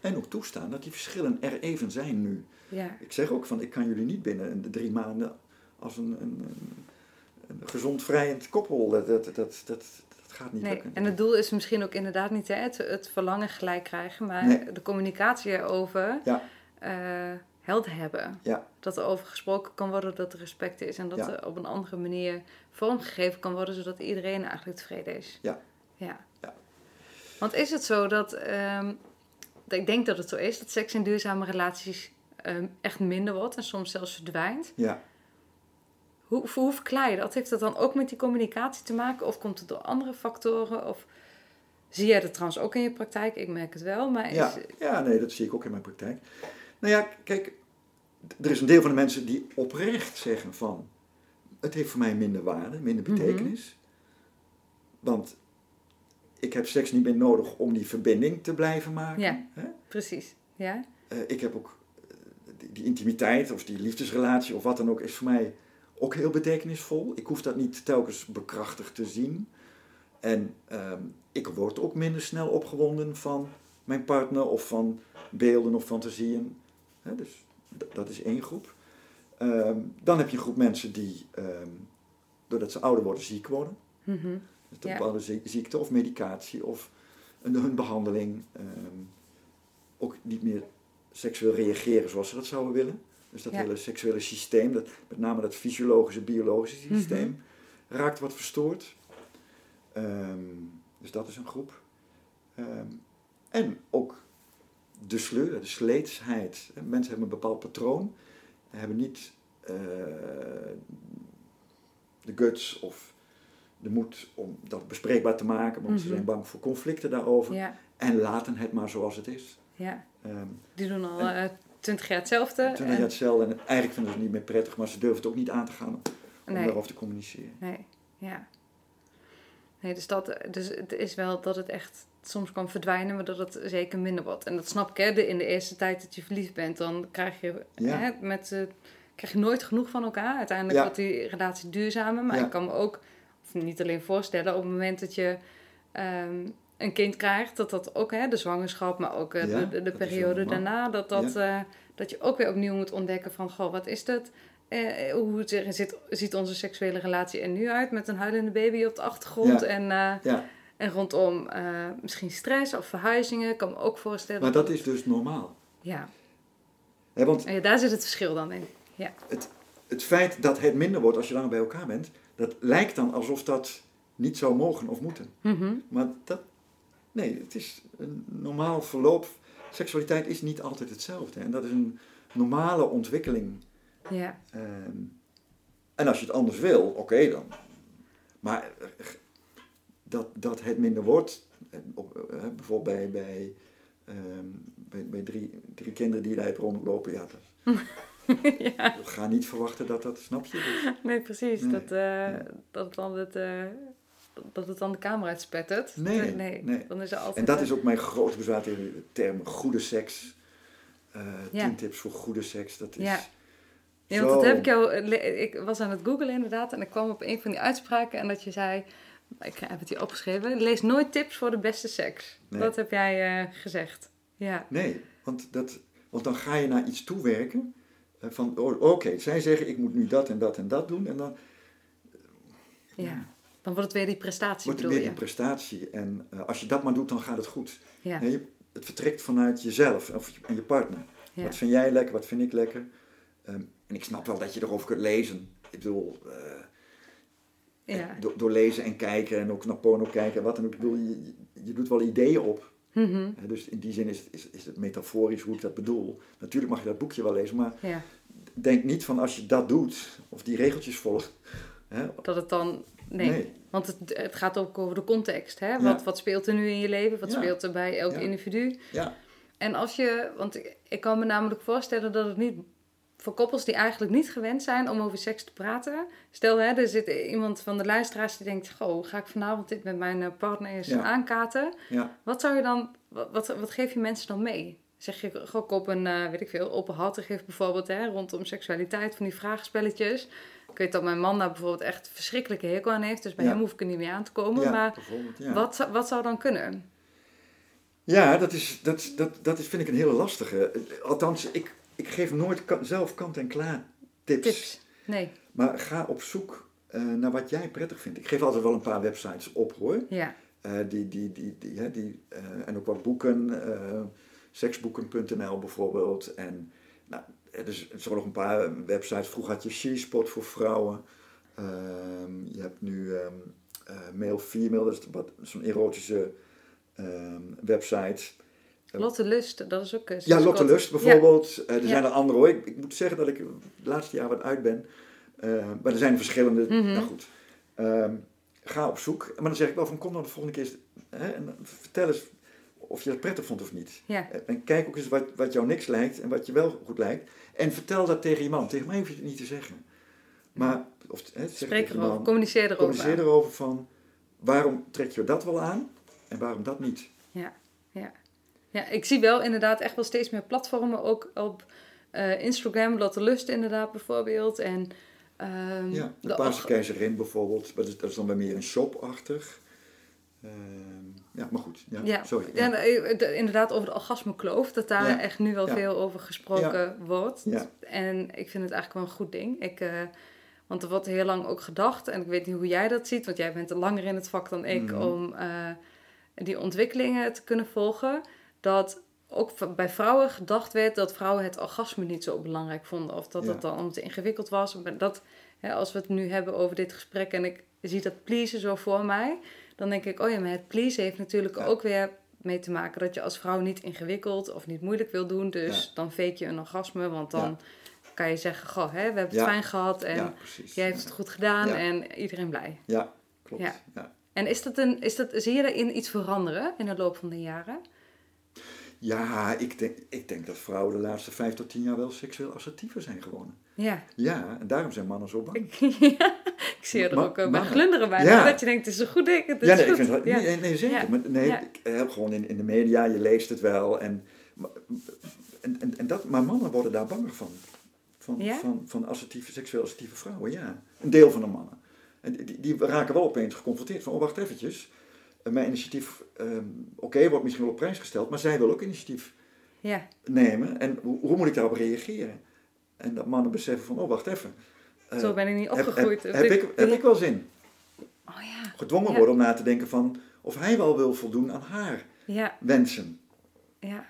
En ook toestaan dat die verschillen er even zijn nu. ja, Ik zeg ook van, ik kan jullie niet binnen de drie maanden als een, een, een, een gezond vrijend koppel. Dat, dat, dat, dat gaat niet nee. lukken. En het doel is misschien ook inderdaad niet hè, het, het verlangen gelijk krijgen, maar Nee. de communicatie erover Ja. eh, helder hebben. Ja. Dat er over gesproken kan worden, dat er respect is en dat Ja. er op een andere manier vormgegeven kan worden, zodat iedereen eigenlijk tevreden is. Ja. Ja. Ja. Want is het zo dat, ehm, ik denk dat het zo is, dat seks in duurzame relaties ehm, echt minder wordt en soms zelfs verdwijnt? Ja. Hoe, hoe verklaar je dat? Heeft dat dan ook met die communicatie te maken? Of komt het door andere factoren? Of zie jij dat trouwens ook in je praktijk? Ik merk het wel, maar is, Ja, ja, nee, dat zie ik ook in mijn praktijk. Nou ja, kijk, er is een deel van de mensen die oprecht zeggen van... het heeft voor mij minder waarde, minder Mhm. betekenis. Want ik heb seks niet meer nodig om die verbinding te blijven maken. Ja. Hè? precies. Ja? Eh, ik heb ook eh, die, die intimiteit of die liefdesrelatie of wat dan ook... is voor mij ook heel betekenisvol. Ik hoef dat niet telkens bekrachtigd te zien. En ehm, ik word ook minder snel opgewonden van mijn partner of van beelden of fantasieën. Dus dat is één groep. Ehm, dan heb je een groep mensen die, ehm, doordat ze ouder worden, ziek worden. Mhm. Dus een bepaalde zie- ziekte of medicatie of een, hun behandeling. ook niet meer seksueel reageren zoals ze dat zouden willen. Dus dat Ja. hele seksuele systeem, dat, met name dat fysiologische, biologische Mhm. systeem, raakt wat verstoord. Ehm, dus dat is een groep. Ehm, en ook de sleur, de sleetsheid. Mensen hebben een bepaald patroon, hebben niet eh, de guts of de moed om dat bespreekbaar te maken, want ze Mhm. zijn bang voor conflicten daarover. Ja, En laten het maar zoals het is. ja. Ehm Die doen al En- eh, twintig jaar hetzelfde. toen had je en- hetzelfde en eigenlijk vinden ze het niet meer prettig, maar ze durven het ook niet aan te gaan om Nee. daarover te communiceren. Nee, ja. Nee, dus, dat, dus het is wel dat het echt soms kan verdwijnen, maar dat het zeker minder wordt. En dat snap ik, hè. In de eerste tijd dat je verliefd bent, dan krijg je, Ja. hè, met, eh, krijg je nooit genoeg van elkaar. Uiteindelijk Ja. wordt die relatie duurzamer. Maar Ja. ik kan me ook, of niet alleen voorstellen, op het moment dat je ehm, een kind krijgt, dat dat ook, hè, de zwangerschap, maar ook eh, Ja, de, periode daarna, dat, dat, eh, dat je ook weer opnieuw moet ontdekken van, goh, wat is dat? Eh, hoe zit, zit, ziet onze seksuele relatie er nu uit met een huilende baby op de achtergrond Ja. en, en rondom misschien stress of verhuizingen? Ik kan me ook voorstellen. maar dat is dus normaal. Ja. Hè, want ja, daar zit het verschil dan in. Ja. het feit dat het minder wordt als je langer bij elkaar bent, dat lijkt dan alsof dat niet zou mogen of moeten. Mhm. Maar dat, nee, het is een normaal verloop. Seksualiteit is niet altijd hetzelfde. En dat is een normale ontwikkeling. ja. Ehm, en als je het anders wil, oké dan. Maar eh, dat, dat het minder wordt, eh, eh, bijvoorbeeld bij, bij, ehm, bij, bij drie, drie kinderen die daar rondlopen, ja, dat, ja. ga niet verwachten dat dat, snap je? Dus, Nee, precies. Nee. Dat, eh, dat, dan het, dat het dan de camera uitspettert. Nee, nee. nee. Dan is er altijd... en dat is ook mijn grote bezwaar tegen de term goede seks. Eh Ja. Tien tips voor goede seks, dat is... Ja. Ja, want dat heb ik jou... eh, Ik was aan het googlen inderdaad en ik kwam op een van die uitspraken en dat je zei... Ik heb het hier opgeschreven. Lees nooit tips voor de beste seks. Nee. Dat heb jij eh, gezegd. Ja. Nee, want, dat, want dan ga je naar iets toewerken. eh, Van, oh, oké, zij zeggen ik moet nu dat en dat en dat doen. En dan ja. Dan wordt het weer die prestatie, wordt het weer die prestatie. En eh, als je dat maar doet, dan gaat het goed. Ja. Nee, je- het vertrekt vanuit jezelf of je, en je partner. Ja. Wat vind jij lekker, wat vind ik lekker? Ehm, en ik snap wel dat je erover kunt lezen. Ik bedoel, eh, Ja. door, door lezen en kijken en ook naar porno kijken en wat dan ook. Ik bedoel, je, je- doet wel ideeën op. Mhm. Dus in die zin is, het- is, is het metaforisch hoe ik dat bedoel. Natuurlijk mag je dat boekje wel lezen, maar ja. denk niet van als je dat doet, of die regeltjes volgt. Hè, Dat het dan... Nee. nee. Want het, het gaat ook over de context. Hè? Ja. Wat, wat speelt er nu in je leven? Wat Ja. speelt er bij elk Ja. individu? Ja, En als je... Want ik, ik kan me namelijk voorstellen dat het niet... Voor koppels die eigenlijk niet gewend zijn om over seks te praten. Stel, hè, er zit iemand van de luisteraars die denkt... Goh, hoe ga ik vanavond dit met mijn eh, partner eens aankaten? ja, Wat zou je dan... Wat, wat geef je mensen dan mee? Zeg je ook op een, eh, weet ik veel, open harten geeft bijvoorbeeld... Hè, rondom seksualiteit, van die vraagspelletjes... Ik weet dat mijn man daar bijvoorbeeld echt verschrikkelijke hekel aan heeft. Dus bij Ja. hem hoef ik er niet meer aan te komen. ja, maar. Ja, wat, zou- wat zou dan kunnen? ja dat, is, dat, dat, dat is, vind ik een hele lastige. Althans, ik, ik geef nooit zelf kant-en-klaar tips. Tips? Nee. Maar ga op zoek eh, naar wat jij prettig vindt. Ik geef altijd wel een paar websites op hoor. Ja. Eh, die, die, die, die, hè, die, en ook wat boeken, seksboeken.nl bijvoorbeeld. En nou, er is- er zijn nog een paar websites. Vroeger had je She-Spot voor vrouwen. Ehm, je hebt nu ehm eh, male-female, dat is wat- zo'n erotische ehm, website. Lotte Lust, dat is ook... eh, Ja, Lotte. Lust bijvoorbeeld. Eh, er Ja. zijn er andere hoor. Ik, ik moet zeggen dat ik het laatste jaar wat uit ben. Eh, maar er zijn verschillende. Mhm. Nou goed. Ga op zoek. Maar dan zeg ik wel van kom dan de volgende keer hè, en vertel eens of je het prettig vond of niet. Ja. Eh, En kijk ook eens wat, wat jou niks lijkt en wat je wel goed lijkt. En vertel dat tegen je man. Tegen mij hoef je het niet te zeggen. Maar, of, hè, zeg Spreek erover, man, communiceer erover. communiceer erover van waarom trek je dat wel aan en waarom dat niet. Ja, ja. ja, ik zie wel inderdaad echt wel steeds meer platformen. Ook op eh, Instagram, Lotte Lust inderdaad bijvoorbeeld. En, ehm, Ja, de de Paarse Keizerin bijvoorbeeld, dat is, dat is dan bij meer een shop-achtig. Ehm, ja, maar goed. Ja, Ja, sorry. ja. eh, de- inderdaad over de orgasmekloof, dat daar echt nu wel veel over gesproken wordt. En ik vind het eigenlijk wel een goed ding. Ik, eh, want er wordt heel lang ook gedacht, en ik weet niet hoe jij dat ziet, want jij bent langer in het vak dan ik, Mhm. om eh, die ontwikkelingen te kunnen volgen. Dat ook bij vrouwen gedacht werd dat vrouwen het orgasme niet zo belangrijk vonden. Of dat het dan om te ingewikkeld was. Maar Dat, hè, als we het nu hebben over dit gesprek en ik zie dat pleasen zo voor mij, dan denk ik, oh ja, maar het pleasen heeft natuurlijk Ja. ook weer mee te maken dat je als vrouw niet ingewikkeld of niet moeilijk wil doen. Dus Ja. dan fake je een orgasme, want dan kan je zeggen, goh, hè, we hebben het Ja. fijn gehad en ja, jij hebt het goed gedaan Ja. en iedereen blij. Ja, klopt. Ja. Ja. En is dat een, is dat, zie je daarin iets veranderen in de loop van de jaren? Ja, ik denk, ik denk dat vrouwen de laatste vijf tot tien jaar wel seksueel assertiever zijn geworden. Ja. Ja, en daarom zijn mannen zo bang. ja, ik zie er ook eh, bij mannen. glunderen bijna. Ja. Dat je denkt, het is een goed ding. Het is ja, nee, goed. ik vind dat, ja. nee, nee, zeker. Ja. Maar nee, ik heb gewoon in, in de media, je leest het wel. En, maar- en, en, en dat, maar mannen worden daar banger van. Van, Ja? van, van assertieve, seksueel assertieve vrouwen, ja. Een deel van de mannen. En die, die raken wel opeens geconfronteerd van, oh wacht eventjes. Eh, Mijn initiatief, ehm, oké, wordt misschien wel op prijs gesteld, maar zij wil ook initiatief ja. nemen. En hoe, hoe moet ik daarop reageren? En dat mannen beseffen van, oh wacht even. Eh, Zo ben ik niet heb, heb, opgegroeid. heb, ik, heb ik wel zin? Oh ja. Gedwongen Ja. worden om na te denken van of hij wel wil voldoen aan haar Ja, wensen. ja.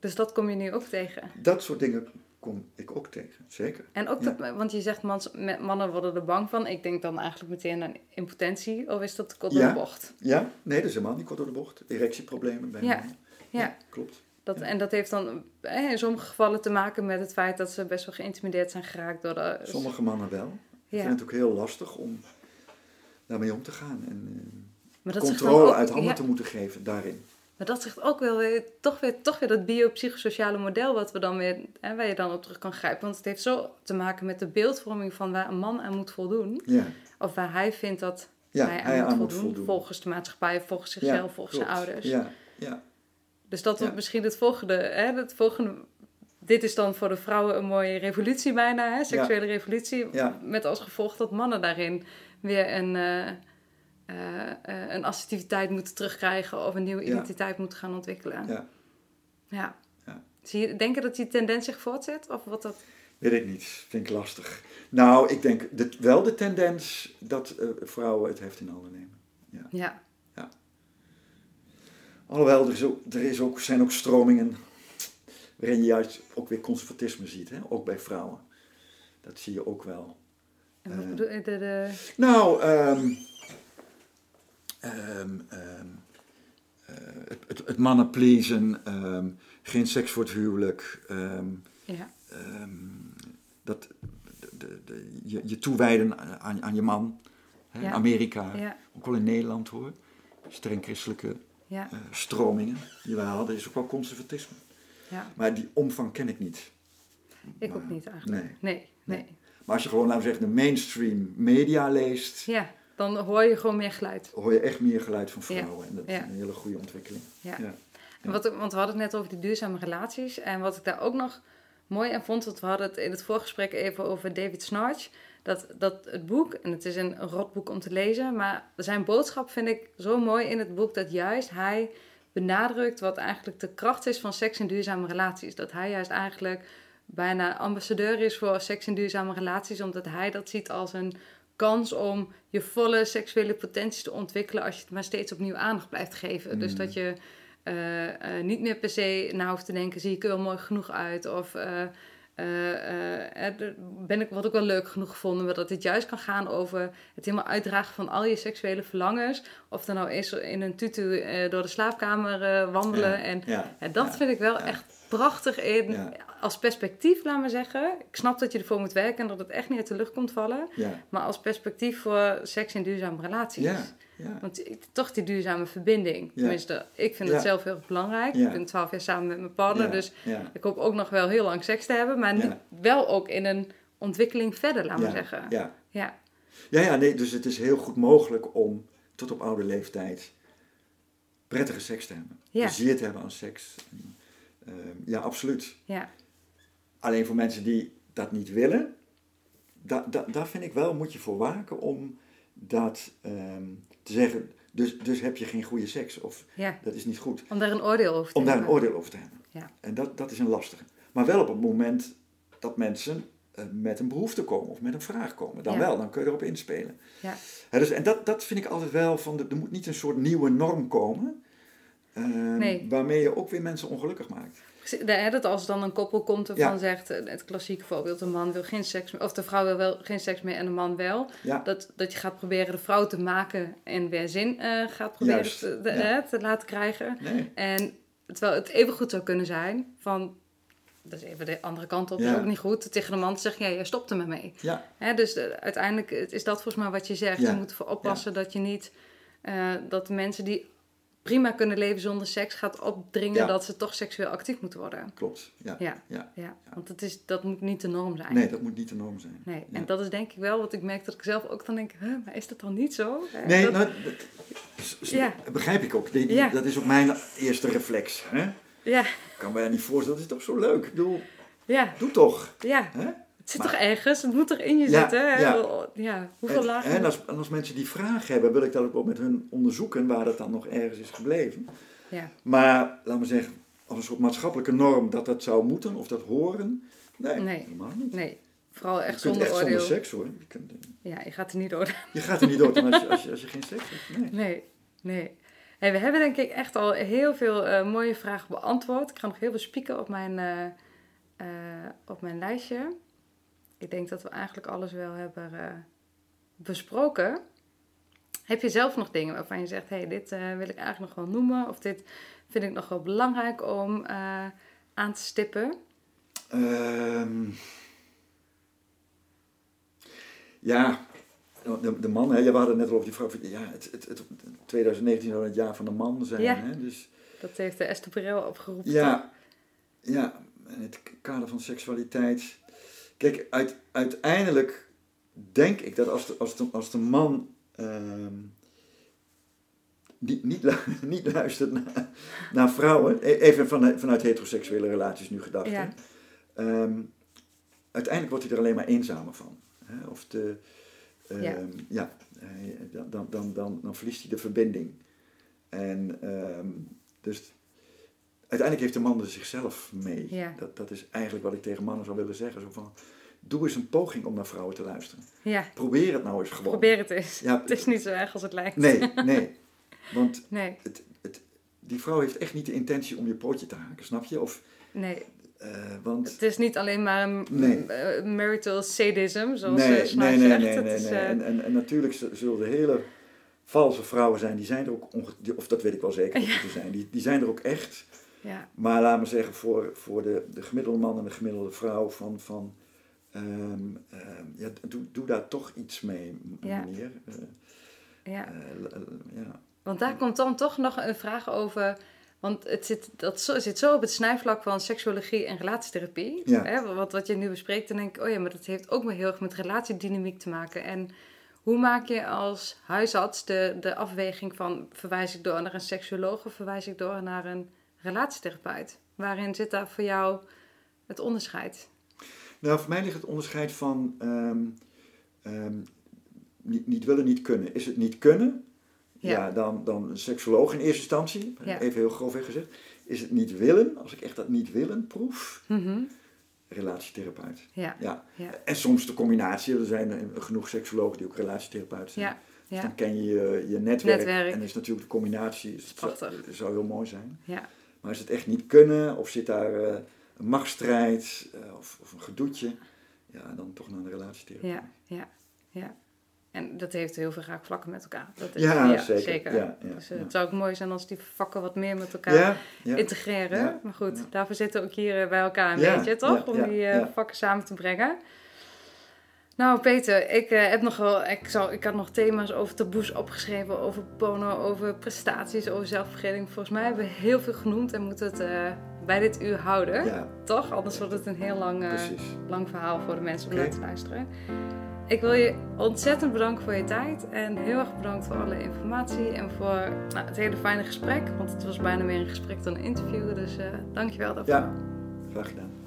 Dus dat kom je nu ook tegen. Dat soort dingen kom ik ook tegen, zeker. En ook Ja. dat, want je zegt mans, mannen worden er bang van. Ik denk dan eigenlijk meteen aan impotentie. Of is dat kort door Ja. de bocht? Ja, nee, dat is helemaal niet kort door de bocht. Erectieproblemen bij Ja. mannen. Ja. klopt. Dat, Ja. En dat heeft dan in sommige gevallen te maken met het feit dat ze best wel geïntimideerd zijn geraakt door de... Sommige mannen wel. Ik Ja. vind het ook heel lastig om daarmee om te gaan. En eh, controle ook- uit handen ja. te moeten geven daarin. Maar dat zegt ook wel weer toch weer, toch weer dat biopsychosociale model wat we dan weer, hè, waar je dan op terug kan grijpen. Want het heeft zo te maken met de beeldvorming van waar een man aan moet voldoen. Ja, Of waar hij vindt dat ja hij aan, hij moet, aan voldoen, moet voldoen. Volgens de maatschappij, volgens zichzelf, Ja, volgens klopt. zijn ouders. Ja, ja, Dus dat wordt misschien het volgende, hè, het volgende. Dit is dan voor de vrouwen een mooie revolutie bijna, hè, seksuele revolutie. Ja. Met als gevolg dat mannen daarin weer een, eh, eh, eh, een assertiviteit moeten terugkrijgen of een nieuwe Ja. identiteit moeten gaan ontwikkelen. ja. Ja. Ja. Zie je, denk je dat die tendens zich voortzet? Of wat dat... Weet ik niet, vind ik lastig. Nou, ik denk de, wel de tendens dat eh, vrouwen het heft in handen nemen. Ja. Alhoewel, er, is ook, er is ook, zijn ook stromingen waarin je juist ook weer conservatisme ziet, hè? ook bij vrouwen. Dat zie je ook wel. En wat bedoel je? De, de... Nou, ehm, ehm, ehm, eh, het, het, het mannen pleasen, ehm, geen seks voor het huwelijk, Ja. dat, de, de, de- je, je toewijden aan, aan je man. Hè? Ja. Amerika, Ja. ook wel in Nederland hoor. Streng christelijke eh, stromingen die wij hadden, is ook wel conservatisme. ja. Maar die omvang ken ik niet. Ik ook niet eigenlijk. Nee. Nee. Nee. Maar als je gewoon, laten we zeggen, de mainstream media leest, Ja. Dan hoor je gewoon meer geluid. hoor je echt meer geluid van vrouwen. En dat is een hele goede ontwikkeling. Ja. Ja. En Wat, want we hadden het net over die duurzame relaties. En wat ik daar ook nog mooi aan vond, want we hadden het in het voorgesprek even over David Snarch. Dat, dat het boek, en het is een rotboek om te lezen, maar zijn boodschap vind ik zo mooi in het boek dat juist hij benadrukt wat eigenlijk de kracht is van seks in duurzame relaties. Dat hij juist eigenlijk bijna ambassadeur is voor seks in duurzame relaties, omdat hij dat ziet als een kans om je volle seksuele potentie te ontwikkelen als je het maar steeds opnieuw aandacht blijft geven. Dus dat je eh, eh, niet meer per se na hoeft te denken, zie ik er wel mooi genoeg uit of eh, ben ik, word ik wel leuk genoeg gevonden, maar dat dit juist kan gaan over het helemaal uitdragen van al je seksuele verlangens. Of er nou is in een tutu door de slaapkamer wandelen. Ja. En Ja. dat Ja. vind ik wel echt prachtig in. Als perspectief, laat maar zeggen. Ik snap dat je ervoor moet werken en dat het echt niet uit de lucht komt vallen. Ja. Maar als perspectief voor seks in duurzame relaties. Ja. Ja. Want ik- toch die duurzame verbinding. Tenminste, ik vind het zelf heel belangrijk. Ik ben twaalf jaar samen met mijn partner. Dus ik hoop ook nog wel heel lang seks te hebben. Maar niet, wel ook in een ontwikkeling verder, laat maar zeggen. Ja. Ja. Ja, ja, nee, dus het is heel goed mogelijk om tot op oude leeftijd prettige seks te hebben. Ja. Plezier te hebben aan seks. Ehm, ja, absoluut. Ja. Alleen voor mensen die dat niet willen, da, da, daar vind ik wel, moet je voor waken om dat ehm, te zeggen, Dus, dus heb je geen goede seks. Of Ja, dat is niet goed. om daar een oordeel over te Om daar een hebben. oordeel over te hebben. Ja. En dat, dat is een lastige. Maar wel op het moment dat mensen eh, met een behoefte komen of met een vraag komen. Dan Ja. wel, dan kun je erop inspelen. Ja. Dus, en dat, dat vind ik altijd wel van, de, er moet niet een soort nieuwe norm komen. eh, Nee. Waarmee je ook weer mensen ongelukkig maakt. Dat als dan een koppel komt ervan Ja. zegt, eh, het klassieke voorbeeld, de man wil geen seks meer, of de vrouw wil wel geen seks meer en de man wel. Ja, Dat, dat je gaat proberen de vrouw te maken en weer zin eh, gaat proberen te, de- ja. hè, te laten krijgen. nee. En terwijl het even goed zou kunnen zijn van, dat is even de andere kant op, Ja. is ook niet goed, tegen de man te zeggen, ja, jij stopt er maar mee. Hè, dus eh, uiteindelijk is dat volgens mij wat je zegt. Je moet ervoor oppassen dat je niet, dat de mensen die prima kunnen leven zonder seks, gaat opdringen Ja. dat ze toch seksueel actief moeten worden. klopt. Ja. Ja, Ja. ja. want het is, dat moet niet de norm zijn. Nee, dat moet niet de norm zijn. Nee. En dat is denk ik wel wat ik merk dat ik zelf ook dan denk, huh, maar is dat dan niet zo? Nee, dat- nou, dat, Ja. begrijp ik ook. Die- die- Ja. Dat is ook mijn eerste reflex. Hè? ja, Ik kan me niet voorstellen, dat is toch zo leuk. Ik bedoel, ja, doe toch. ja. Hè? Het zit Maar- toch ergens? Het moet toch in je Ja, zitten? hè? ja. ja. Hoeveel En, lagen? en, als, en als mensen die vraag hebben, wil ik dat ook wel met hun onderzoeken waar dat dan nog ergens is gebleven. Ja, Maar, laten we zeggen, als een soort maatschappelijke norm dat dat zou moeten of dat horen. Nee, Nee. helemaal niet. nee. Vooral echt zonder echt zonder seks hoor. Je, kunt, Ja, je gaat er niet door. je gaat er niet aan als je, als je, als je geen seks hebt. Nee. Nee, nee. Hey, we hebben denk ik echt al heel veel eh, mooie vragen beantwoord. Ik ga nog heel veel spieken op mijn, eh, eh, op mijn lijstje. Ik denk dat we eigenlijk alles wel hebben eh, besproken. Heb je zelf nog dingen waarvan je zegt, hey, dit eh, wil ik eigenlijk nog wel noemen? Of dit vind ik nog wel belangrijk om eh, aan te stippen? Ehm, ja, de, de man, hè, je had het net al over die vrouw. Ja, het, het, het, 2019 zou het jaar van de man zijn. Ja. Hè, dus Dat heeft de Esther Perel opgeroepen. ja, ja, in het kader van seksualiteit. Kijk, uit, uiteindelijk denk ik dat als de, als de, als de man ehm, niet, niet, lu- niet luistert naar, naar vrouwen, e- even vanuit, vanuit heteroseksuele relaties nu gedacht, Ja. Ehm, uiteindelijk wordt hij er alleen maar eenzamer van. Hè? Of de, ehm, Ja. ja, eh, dan, dan, dan, dan, dan verliest hij de verbinding. En ehm, dus uiteindelijk heeft de man er zichzelf mee. Ja. Dat, dat is eigenlijk wat ik tegen mannen zou willen zeggen. Zo van, doe eens een poging om naar vrouwen te luisteren. Ja, Probeer het nou eens gewoon. probeer het eens. Ja, Het is niet zo erg als het lijkt. Nee, nee. Want Nee, het, het, die vrouw heeft echt niet de intentie om je pootje te haken, snap je? Of, nee. eh, want Het is niet alleen maar een Nee. eh, marital sadism, zoals nee, Snaar nee, nee, zegt. nee, nee, is, eh, En, en, en natuurlijk zullen er hele valse vrouwen zijn, die zijn er ook, of dat weet ik wel zeker er zijn, die, die zijn er ook echt. ja, Maar laat me zeggen, voor, voor de, de gemiddelde man en de gemiddelde vrouw van, van ehm, ehm, ja, doe, doe daar toch iets mee, meneer. Eh, ja. eh, ja. Want daar komt dan toch nog een vraag over. Want het zit, dat zo, zit zo op het snijvlak van seksuologie en relatietherapie. Ja. Hè? Wat, wat je nu bespreekt, dan denk ik, oh ja, maar dat heeft ook wel heel erg met relatiedynamiek te maken. En hoe maak je als huisarts de, de afweging van verwijs ik door naar een seksuoloog of verwijs ik door naar een relatietherapeut? Waarin zit daar voor jou het onderscheid? Nou, voor mij ligt het onderscheid van ehm, ehm, niet, niet willen, niet kunnen. Is het niet kunnen? Ja. Ja, dan, dan een seksoloog in eerste instantie, Ja. even heel grofweg gezegd. Is het niet willen, als ik echt dat niet willen proef, Mhm. relatietherapeut. Ja, Ja. En soms de combinatie, er zijn genoeg seksologen die ook relatietherapeut zijn. ja, Dus dan ken je je, je netwerk, Netwerk. en is natuurlijk de combinatie, is, zou, Prachtig. zou heel mooi zijn. ja. Maar is het echt niet kunnen, of zit daar eh, een machtsstrijd, eh, of, of een gedoetje, ja, dan toch naar een relatietherapeut. Ja, ja, ja. En dat heeft heel veel raakvlakken met elkaar. Dat is, Ja, zeker. Ja, ja, dus eh, het zou ook mooi zijn als die vakken wat meer met elkaar integreren. Maar goed, daarvoor zitten we ook hier eh, bij elkaar een beetje, toch? Om die vakken samen te brengen. Nou, Peter, ik eh, heb nog wel, ik, zal, ik had nog thema's over taboes opgeschreven, over porno, over prestaties, over zelfvergeving. Volgens mij hebben we heel veel genoemd en moeten het eh, bij dit uur houden. Ja, Toch? Anders wordt het een heel lang, eh, lang verhaal voor de mensen om naar te luisteren. Ik wil je ontzettend bedanken voor je tijd en heel erg bedankt voor alle informatie en voor nou, het hele fijne gesprek. Want het was bijna meer een gesprek dan een interview, dus dankjewel daarvoor. Ja, graag gedaan.